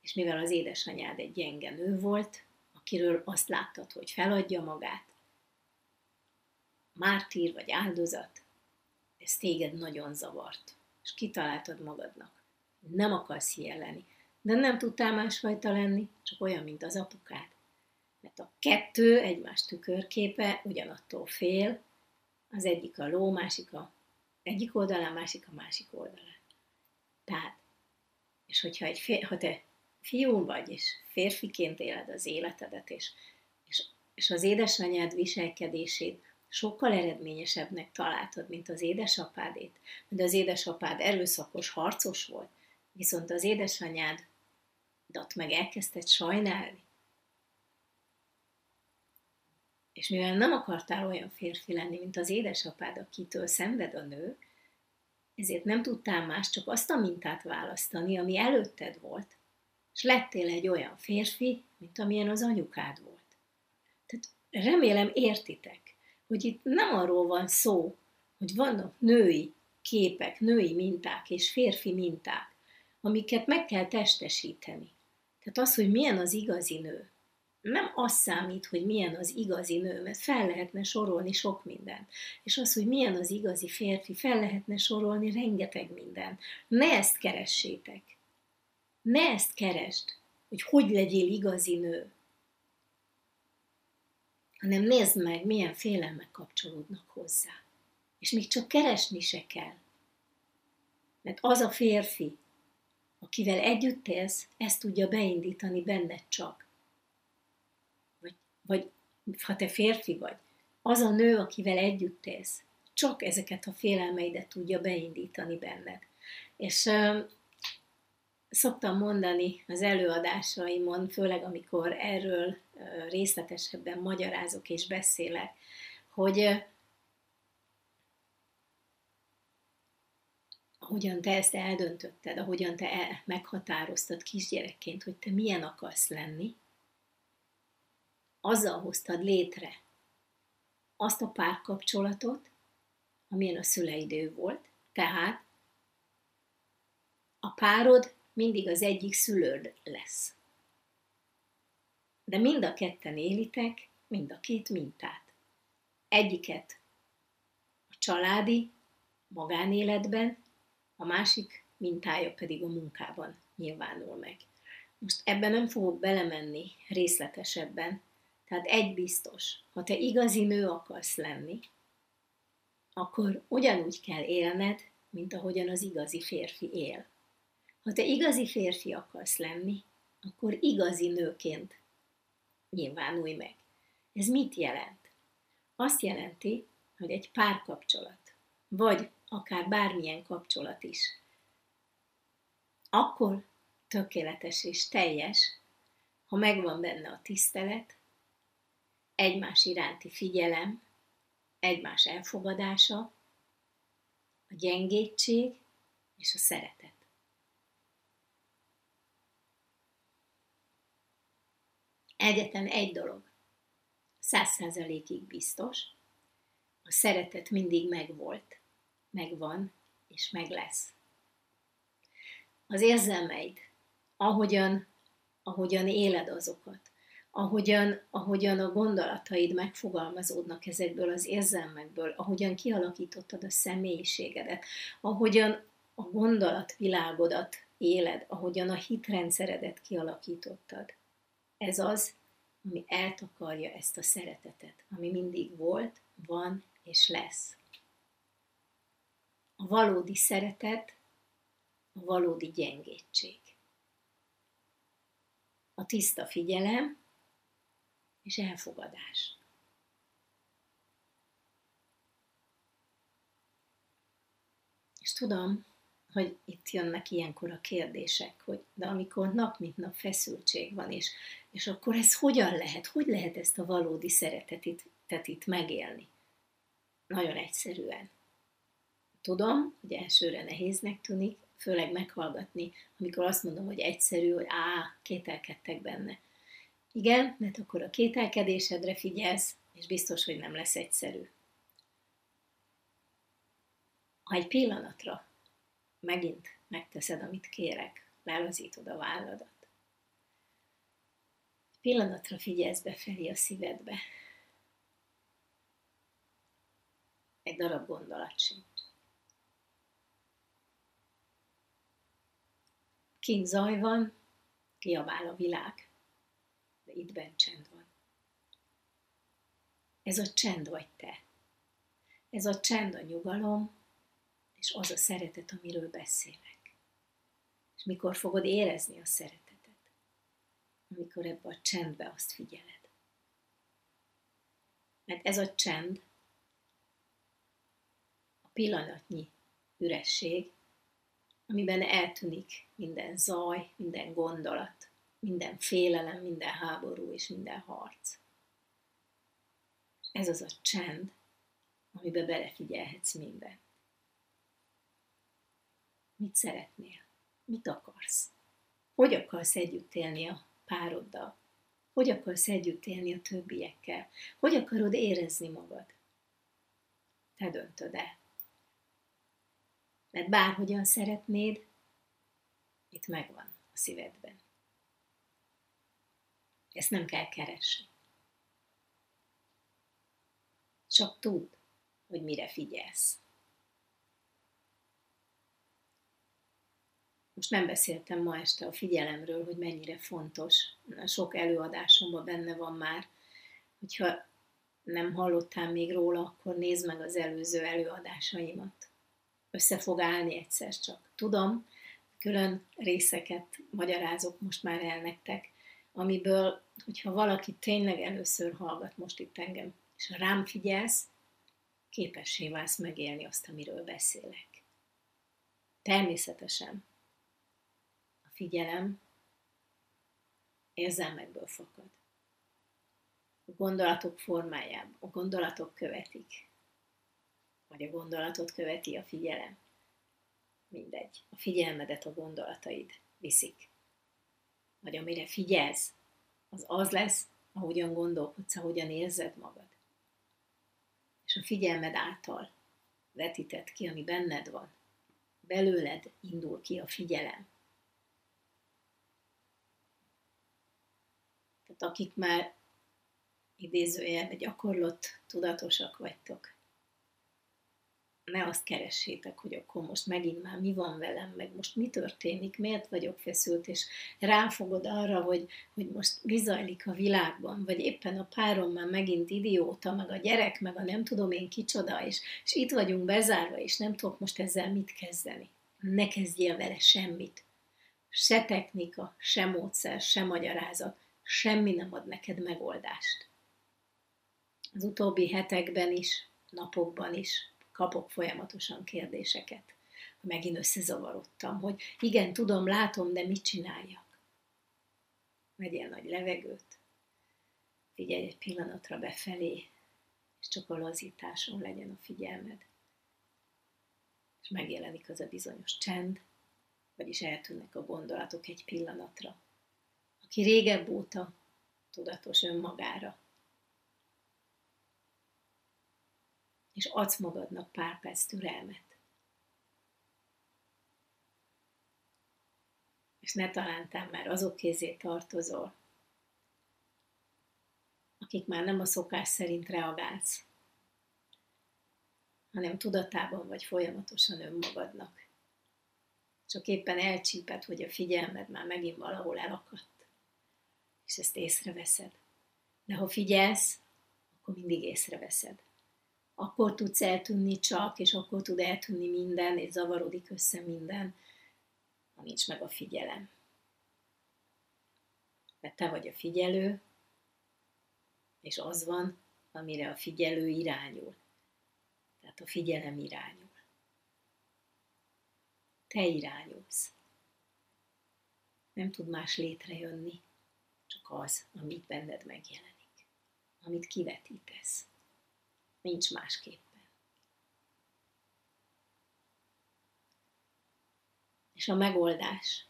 és mivel az édesanyád egy gyenge nő volt, akiről azt láttad, hogy feladja magát, mártír vagy áldozat, ez téged nagyon zavart, és kitaláltad magadnak. Nem akarsz ilyen de nem tudtál másfajta lenni, csak olyan, mint az apukád. Mert a kettő egymás tükörképe ugyanattól fél, az egyik a ló, másik a egyik oldalán, másik a másik oldalán. Tehát, és hogyha egy fél, ha te fiú vagy, és férfiként éled az életedet, és, és, és az édesanyád viselkedését sokkal eredményesebbnek találtad, mint az édesapádét, mert az édesapád erőszakos, harcos volt, viszont az édesanyád meg elkezdted sajnálni. És mivel nem akartál olyan férfi lenni, mint az édesapád, akitől szenved a nő, ezért nem tudtál más, csak azt a mintát választani, ami előtted volt, és lettél egy olyan férfi, mint amilyen az anyukád volt. Tehát remélem értitek, hogy itt nem arról van szó, hogy vannak női képek, női minták és férfi minták, amiket meg kell testesíteni. Tehát az, hogy milyen az igazi nő, nem az számít, hogy milyen az igazi nő, mert fel lehetne sorolni sok mindent. És az, hogy milyen az igazi férfi, fel lehetne sorolni rengeteg mindent. Ne ezt keressétek. Ne ezt keresd, hogy hogy legyél igazi nő. Hanem nézd meg, milyen félelmek kapcsolódnak hozzá. És még csak keresni se kell. Mert az a férfi, akivel együtt élsz, ezt tudja beindítani benned csak. Vagy, ha te férfi vagy, az a nő, akivel együtt élsz, csak ezeket a félelmeidet tudja beindítani benned. És szoktam mondani az előadásaimon, főleg amikor erről részletesebben magyarázok és beszélek, hogy ahogyan te ezt eldöntötted, ahogyan te el, meghatároztad kisgyerekként, hogy te milyen akarsz lenni, azzal hoztad létre azt a párkapcsolatot, amilyen a szüleidő volt, tehát a párod mindig az egyik szülőd lesz. De mind a ketten élitek mind a két mintát. Egyiket a családi, magánéletben, a másik mintája pedig a munkában nyilvánul meg. Most ebben nem fogok belemenni részletesebben, tehát egy biztos, ha te igazi nő akarsz lenni, akkor ugyanúgy kell élned, mint ahogyan az igazi férfi él. Ha te igazi férfi akarsz lenni, akkor igazi nőként nyilvánulj meg. Ez mit jelent? Azt jelenti, hogy egy párkapcsolat, vagy akár bármilyen kapcsolat is, akkor tökéletes és teljes, ha megvan benne a tisztelet, egymás iránti figyelem, egymás elfogadása, a gyengétség és a szeretet. Egyetlen egy dolog, száz százalékig biztos, a szeretet mindig megvolt, megvan, és meg lesz. Az érzelmeid, ahogyan, ahogyan éled azokat, ahogyan, ahogyan a gondolataid megfogalmazódnak ezekből az érzelmekből, ahogyan kialakítottad a személyiségedet, ahogyan a gondolatvilágodat éled, ahogyan a hitrendszeredet kialakítottad. Ez az, ami eltakarja ezt a szeretetet, ami mindig volt, van és lesz. A valódi szeretet, a valódi gyengétség. A tiszta figyelem és elfogadás. És tudom, hogy itt jönnek ilyenkor a kérdések, hogy de amikor nap mint nap feszültség van, és, és akkor ez hogyan lehet, hogy lehet ezt a valódi szeretetet itt megélni? nagyon egyszerűen. Tudom, hogy elsőre nehéznek tűnik, főleg meghallgatni, amikor azt mondom, hogy egyszerű, hogy á, kételkedtek benne. Igen, mert akkor a kételkedésedre figyelsz, és biztos, hogy nem lesz egyszerű. Ha egy pillanatra megint megteszed, amit kérek, lelazítod a válladat. Egy pillanatra figyelsz befelé a szívedbe. Egy darab gondolat sincs. Kint zaj van, kiabál a világ, itt bent csend van. Ez a csend vagy te. Ez a csend a nyugalom, és az a szeretet, amiről beszélek. És mikor fogod érezni a szeretetet? Amikor ebbe a csendbe azt figyeled. Mert ez a csend, a pillanatnyi üresség, amiben eltűnik minden zaj, minden gondolat, minden félelem, minden háború és minden harc. Ez az a csend, amiben belefigyelhetsz minden. Mit szeretnél? Mit akarsz? Hogy akarsz együtt élni a pároddal? Hogy akarsz együtt élni a többiekkel? Hogy akarod érezni magad? Te döntöd el. Mert bárhogyan szeretnéd, itt megvan a szívedben. Ezt nem kell keresni. Csak tudd, hogy mire figyelsz. Most nem beszéltem ma este a figyelemről, hogy mennyire fontos. Sok előadásomban benne van már. Hogyha nem hallottál még róla, akkor nézd meg az előző előadásaimat. Össze fog állni egyszer csak. Tudom, külön részeket magyarázok most már el nektek, amiből, hogyha valaki tényleg először hallgat most itt engem, és ha rám figyelsz, képessé válsz megélni azt, amiről beszélek. Természetesen a figyelem érzelmekből fakad. A gondolatok formájában, a gondolatok követik. Vagy a gondolatot követi a figyelem. Mindegy. A figyelmedet a gondolataid viszik. Vagy amire figyelsz, az az lesz, ahogyan gondolkodsz, ahogyan érzed magad és a figyelmed által vetített ki, ami benned van. Belőled indul ki a figyelem. Tehát akik már idézőjelben gyakorlott tudatosak vagytok, ne azt keressétek, hogy akkor most megint már mi van velem, meg most mi történik, miért vagyok feszült, és ráfogod arra, hogy, hogy most mi zajlik a világban, vagy éppen a párom már megint idióta, meg a gyerek, meg a nem tudom én kicsoda, és, és itt vagyunk bezárva, és nem tudok most ezzel mit kezdeni. Ne kezdjél vele semmit. Se technika, se módszer, se magyarázat, semmi nem ad neked megoldást. Az utóbbi hetekben is, napokban is kapok folyamatosan kérdéseket. Megint összezavarodtam, hogy igen, tudom, látom, de mit csináljak? Vegyél nagy levegőt, figyelj egy pillanatra befelé, és csak a lazításon legyen a figyelmed. És megjelenik az a bizonyos csend, vagyis eltűnnek a gondolatok egy pillanatra. Aki régebb óta tudatos önmagára, és adsz magadnak pár perc türelmet. És ne talántál már azok kézé tartozol, akik már nem a szokás szerint reagálsz, hanem tudatában vagy folyamatosan önmagadnak. Csak éppen elcsíped, hogy a figyelmed már megint valahol elakadt, és ezt észreveszed. De ha figyelsz, akkor mindig észreveszed akkor tudsz eltűnni csak, és akkor tud eltűnni minden, és zavarodik össze minden, ha nincs meg a figyelem. Mert te vagy a figyelő, és az van, amire a figyelő irányul. Tehát a figyelem irányul. Te irányulsz. Nem tud más létrejönni, csak az, amit benned megjelenik, amit kivetítesz nincs másképpen. És a megoldás,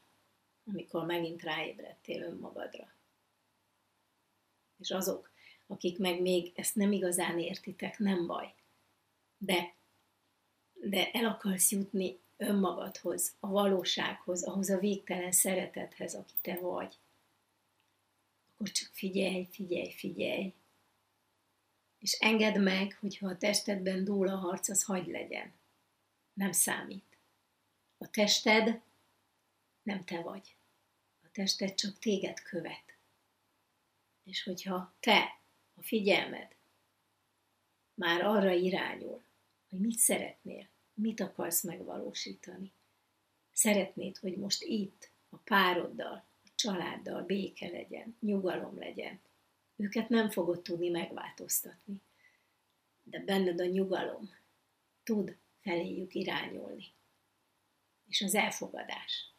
amikor megint ráébredtél önmagadra. És azok, akik meg még ezt nem igazán értitek, nem baj. De, de el akarsz jutni önmagadhoz, a valósághoz, ahhoz a végtelen szeretethez, aki te vagy, akkor csak figyelj, figyelj, figyelj, és engedd meg, hogyha a testedben dúl a harc, az hagy legyen. Nem számít. A tested nem te vagy. A tested csak téged követ. És hogyha te, a figyelmed már arra irányul, hogy mit szeretnél, mit akarsz megvalósítani. Szeretnéd, hogy most itt, a pároddal, a családdal béke legyen, nyugalom legyen. Őket nem fogod tudni megváltoztatni. De benned a nyugalom tud feléjük irányulni. És az elfogadás.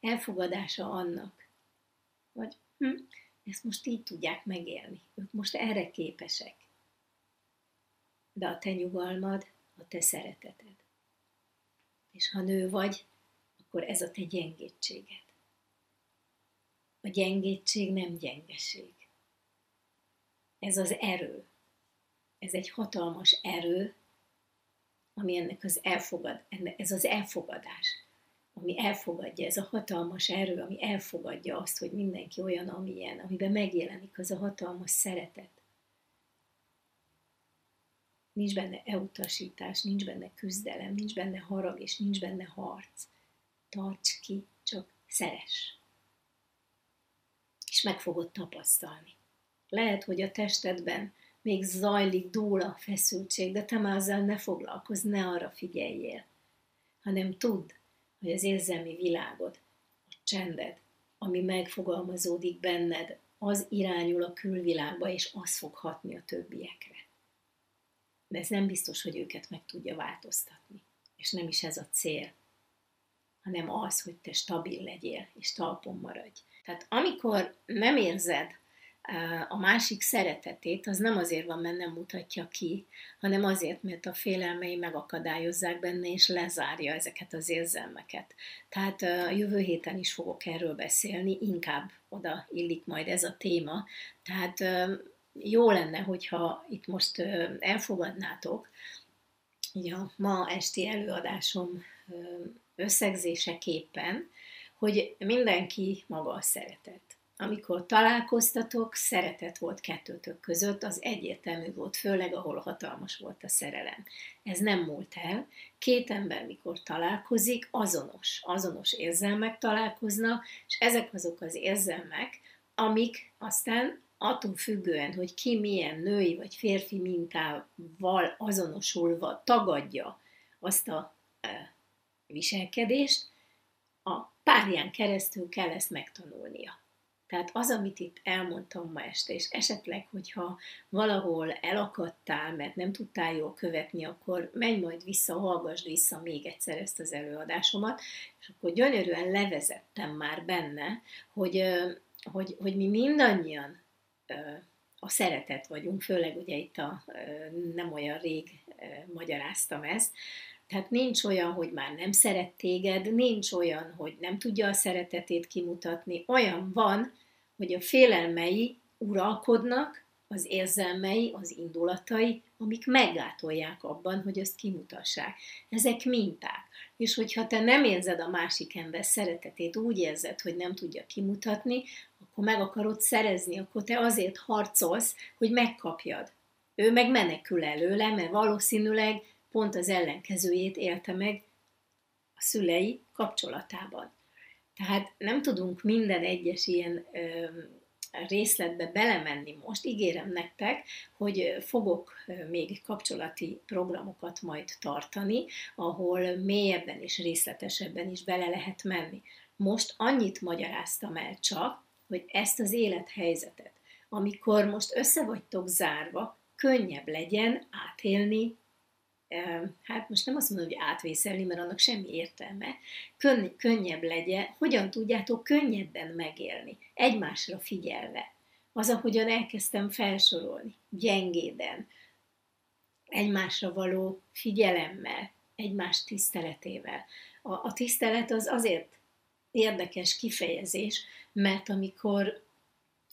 Elfogadása annak, hogy hm, ezt most így tudják megélni. Ők most erre képesek. De a te nyugalmad, a te szereteted. És ha nő vagy, akkor ez a te gyengétséged. A gyengétség nem gyengeség. Ez az erő. Ez egy hatalmas erő, ami ennek az elfogad, ez az elfogadás, ami elfogadja, ez a hatalmas erő, ami elfogadja azt, hogy mindenki olyan, amilyen, amiben megjelenik az a hatalmas szeretet nincs benne elutasítás, nincs benne küzdelem, nincs benne harag, és nincs benne harc. Tarts ki, csak szeres. És meg fogod tapasztalni. Lehet, hogy a testedben még zajlik, dúl feszültség, de te már azzal ne foglalkozz, ne arra figyeljél, hanem tudd, hogy az érzelmi világod, a csended, ami megfogalmazódik benned, az irányul a külvilágba, és az fog hatni a többiekre de ez nem biztos, hogy őket meg tudja változtatni. És nem is ez a cél, hanem az, hogy te stabil legyél, és talpon maradj. Tehát amikor nem érzed a másik szeretetét, az nem azért van, mert nem mutatja ki, hanem azért, mert a félelmei megakadályozzák benne, és lezárja ezeket az érzelmeket. Tehát a jövő héten is fogok erről beszélni, inkább oda illik majd ez a téma. Tehát jó lenne, hogyha itt most elfogadnátok, ugye a ma esti előadásom összegzéseképpen, hogy mindenki maga a szeretet. Amikor találkoztatok, szeretet volt kettőtök között, az egyértelmű volt, főleg ahol hatalmas volt a szerelem. Ez nem múlt el. Két ember, mikor találkozik, azonos, azonos érzelmek találkoznak, és ezek azok az érzelmek, amik aztán attól függően, hogy ki milyen női vagy férfi mintával azonosulva tagadja azt a e, viselkedést, a párján keresztül kell ezt megtanulnia. Tehát az, amit itt elmondtam ma este, és esetleg, hogyha valahol elakadtál, mert nem tudtál jól követni, akkor menj majd vissza, hallgassd vissza még egyszer ezt az előadásomat, és akkor gyönyörűen levezettem már benne, hogy, hogy, hogy mi mindannyian a szeretet vagyunk, főleg ugye itt a nem olyan rég magyaráztam ezt, tehát nincs olyan, hogy már nem szeret téged, nincs olyan, hogy nem tudja a szeretetét kimutatni, olyan van, hogy a félelmei uralkodnak, az érzelmei, az indulatai, amik meggátolják abban, hogy azt kimutassák. Ezek minták. És hogyha te nem érzed a másik ember szeretetét, úgy érzed, hogy nem tudja kimutatni, akkor meg akarod szerezni, akkor te azért harcolsz, hogy megkapjad. Ő meg menekül előle, mert valószínűleg pont az ellenkezőjét élte meg a szülei kapcsolatában. Tehát nem tudunk minden egyes ilyen ö, részletbe belemenni most. Ígérem nektek, hogy fogok még kapcsolati programokat majd tartani, ahol mélyebben és részletesebben is bele lehet menni. Most annyit magyaráztam el csak, hogy ezt az élethelyzetet, amikor most össze vagytok zárva, könnyebb legyen átélni, hát most nem azt mondom, hogy átvészelni, mert annak semmi értelme, Könny- könnyebb legyen, hogyan tudjátok könnyebben megélni, egymásra figyelve. Az, ahogyan elkezdtem felsorolni, gyengéden, egymásra való figyelemmel, egymás tiszteletével. A, a tisztelet az azért érdekes kifejezés, mert amikor,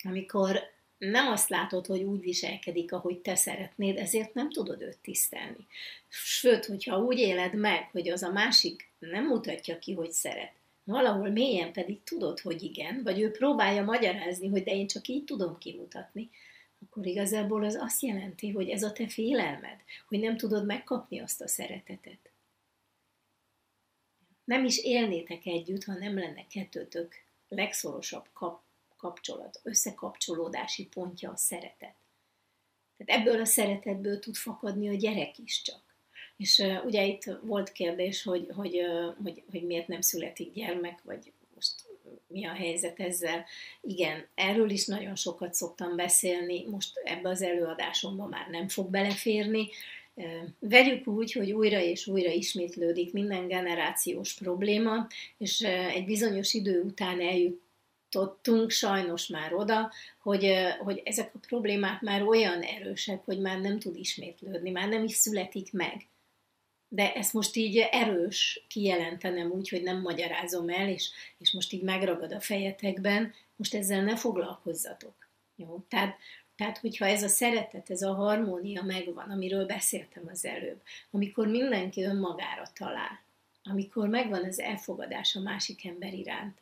amikor nem azt látod, hogy úgy viselkedik, ahogy te szeretnéd, ezért nem tudod őt tisztelni. Sőt, hogyha úgy éled meg, hogy az a másik nem mutatja ki, hogy szeret, valahol mélyen pedig tudod, hogy igen, vagy ő próbálja magyarázni, hogy de én csak így tudom kimutatni, akkor igazából az azt jelenti, hogy ez a te félelmed, hogy nem tudod megkapni azt a szeretetet. Nem is élnétek együtt, ha nem lenne kettőtök legszorosabb kap, kapcsolat, összekapcsolódási pontja a szeretet. Tehát ebből a szeretetből tud fakadni a gyerek is csak. És uh, ugye itt volt kérdés, hogy, hogy, uh, hogy, hogy miért nem születik gyermek, vagy most mi a helyzet ezzel. Igen, erről is nagyon sokat szoktam beszélni, most ebbe az előadásomban már nem fog beleférni. Vegyük úgy, hogy újra és újra ismétlődik minden generációs probléma, és egy bizonyos idő után eljutottunk sajnos már oda, hogy, hogy ezek a problémák már olyan erősek, hogy már nem tud ismétlődni, már nem is születik meg de ezt most így erős kijelentenem úgy, hogy nem magyarázom el, és, és most így megragad a fejetekben, most ezzel ne foglalkozzatok. Jó? Tehát, tehát, hogyha ez a szeretet, ez a harmónia megvan, amiről beszéltem az előbb, amikor mindenki önmagára talál, amikor megvan az elfogadás a másik ember iránt,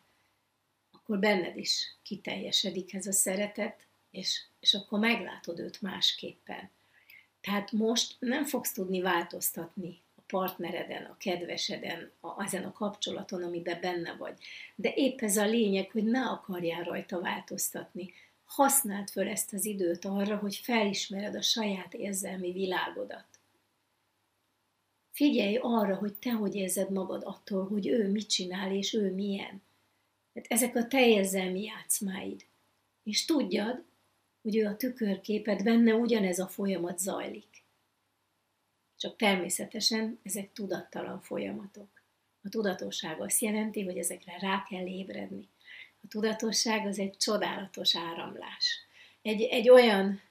akkor benned is kiteljesedik ez a szeretet, és, és akkor meglátod őt másképpen. Tehát most nem fogsz tudni változtatni partnereden, a kedveseden, a, ezen a kapcsolaton, amiben benne vagy. De épp ez a lényeg, hogy ne akarjál rajta változtatni. Használd föl ezt az időt arra, hogy felismered a saját érzelmi világodat. Figyelj arra, hogy te hogy érzed magad attól, hogy ő mit csinál, és ő milyen. Mert ezek a te érzelmi játszmáid. És tudjad, hogy ő a tükörképet, benne ugyanez a folyamat zajlik. Csak természetesen ezek tudattalan folyamatok. A tudatosság azt jelenti, hogy ezekre rá kell ébredni. A tudatosság az egy csodálatos áramlás. Egy, egy olyan,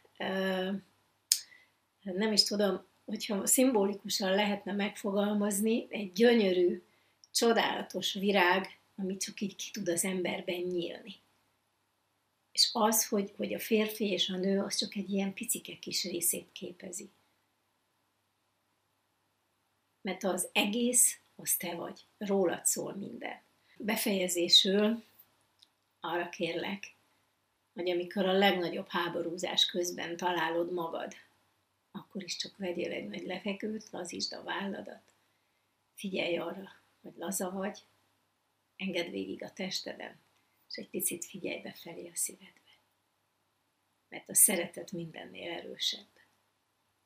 nem is tudom, hogyha szimbolikusan lehetne megfogalmazni, egy gyönyörű, csodálatos virág, amit csak így ki tud az emberben nyílni. És az, hogy, hogy a férfi és a nő, az csak egy ilyen picike kis részét képezi mert az egész, az te vagy, rólad szól minden. Befejezésül arra kérlek, hogy amikor a legnagyobb háborúzás közben találod magad, akkor is csak vegyél egy nagy lefekőt, lazítsd a válladat, figyelj arra, hogy laza vagy, engedd végig a testeden, és egy picit figyelj befelé a szívedbe. Mert a szeretet mindennél erősebb.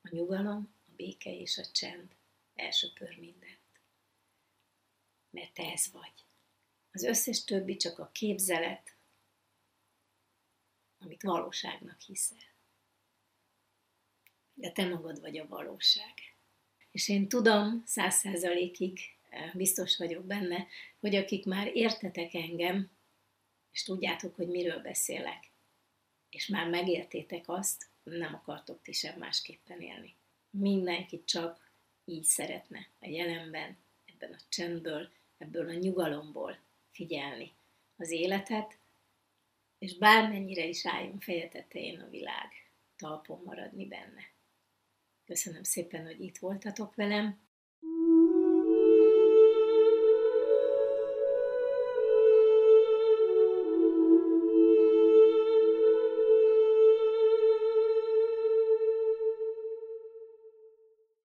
A nyugalom, a béke és a csend elsöpör mindent. Mert te ez vagy. Az összes többi csak a képzelet, amit valóságnak hiszel. De te magad vagy a valóság. És én tudom, száz százalékig biztos vagyok benne, hogy akik már értetek engem, és tudjátok, hogy miről beszélek, és már megértétek azt, nem akartok ti sem másképpen élni. Mindenki csak így szeretne a jelenben, ebben a csendből, ebből a nyugalomból figyelni az életet, és bármennyire is álljon feje tetején a világ, talpon maradni benne. Köszönöm szépen, hogy itt voltatok velem,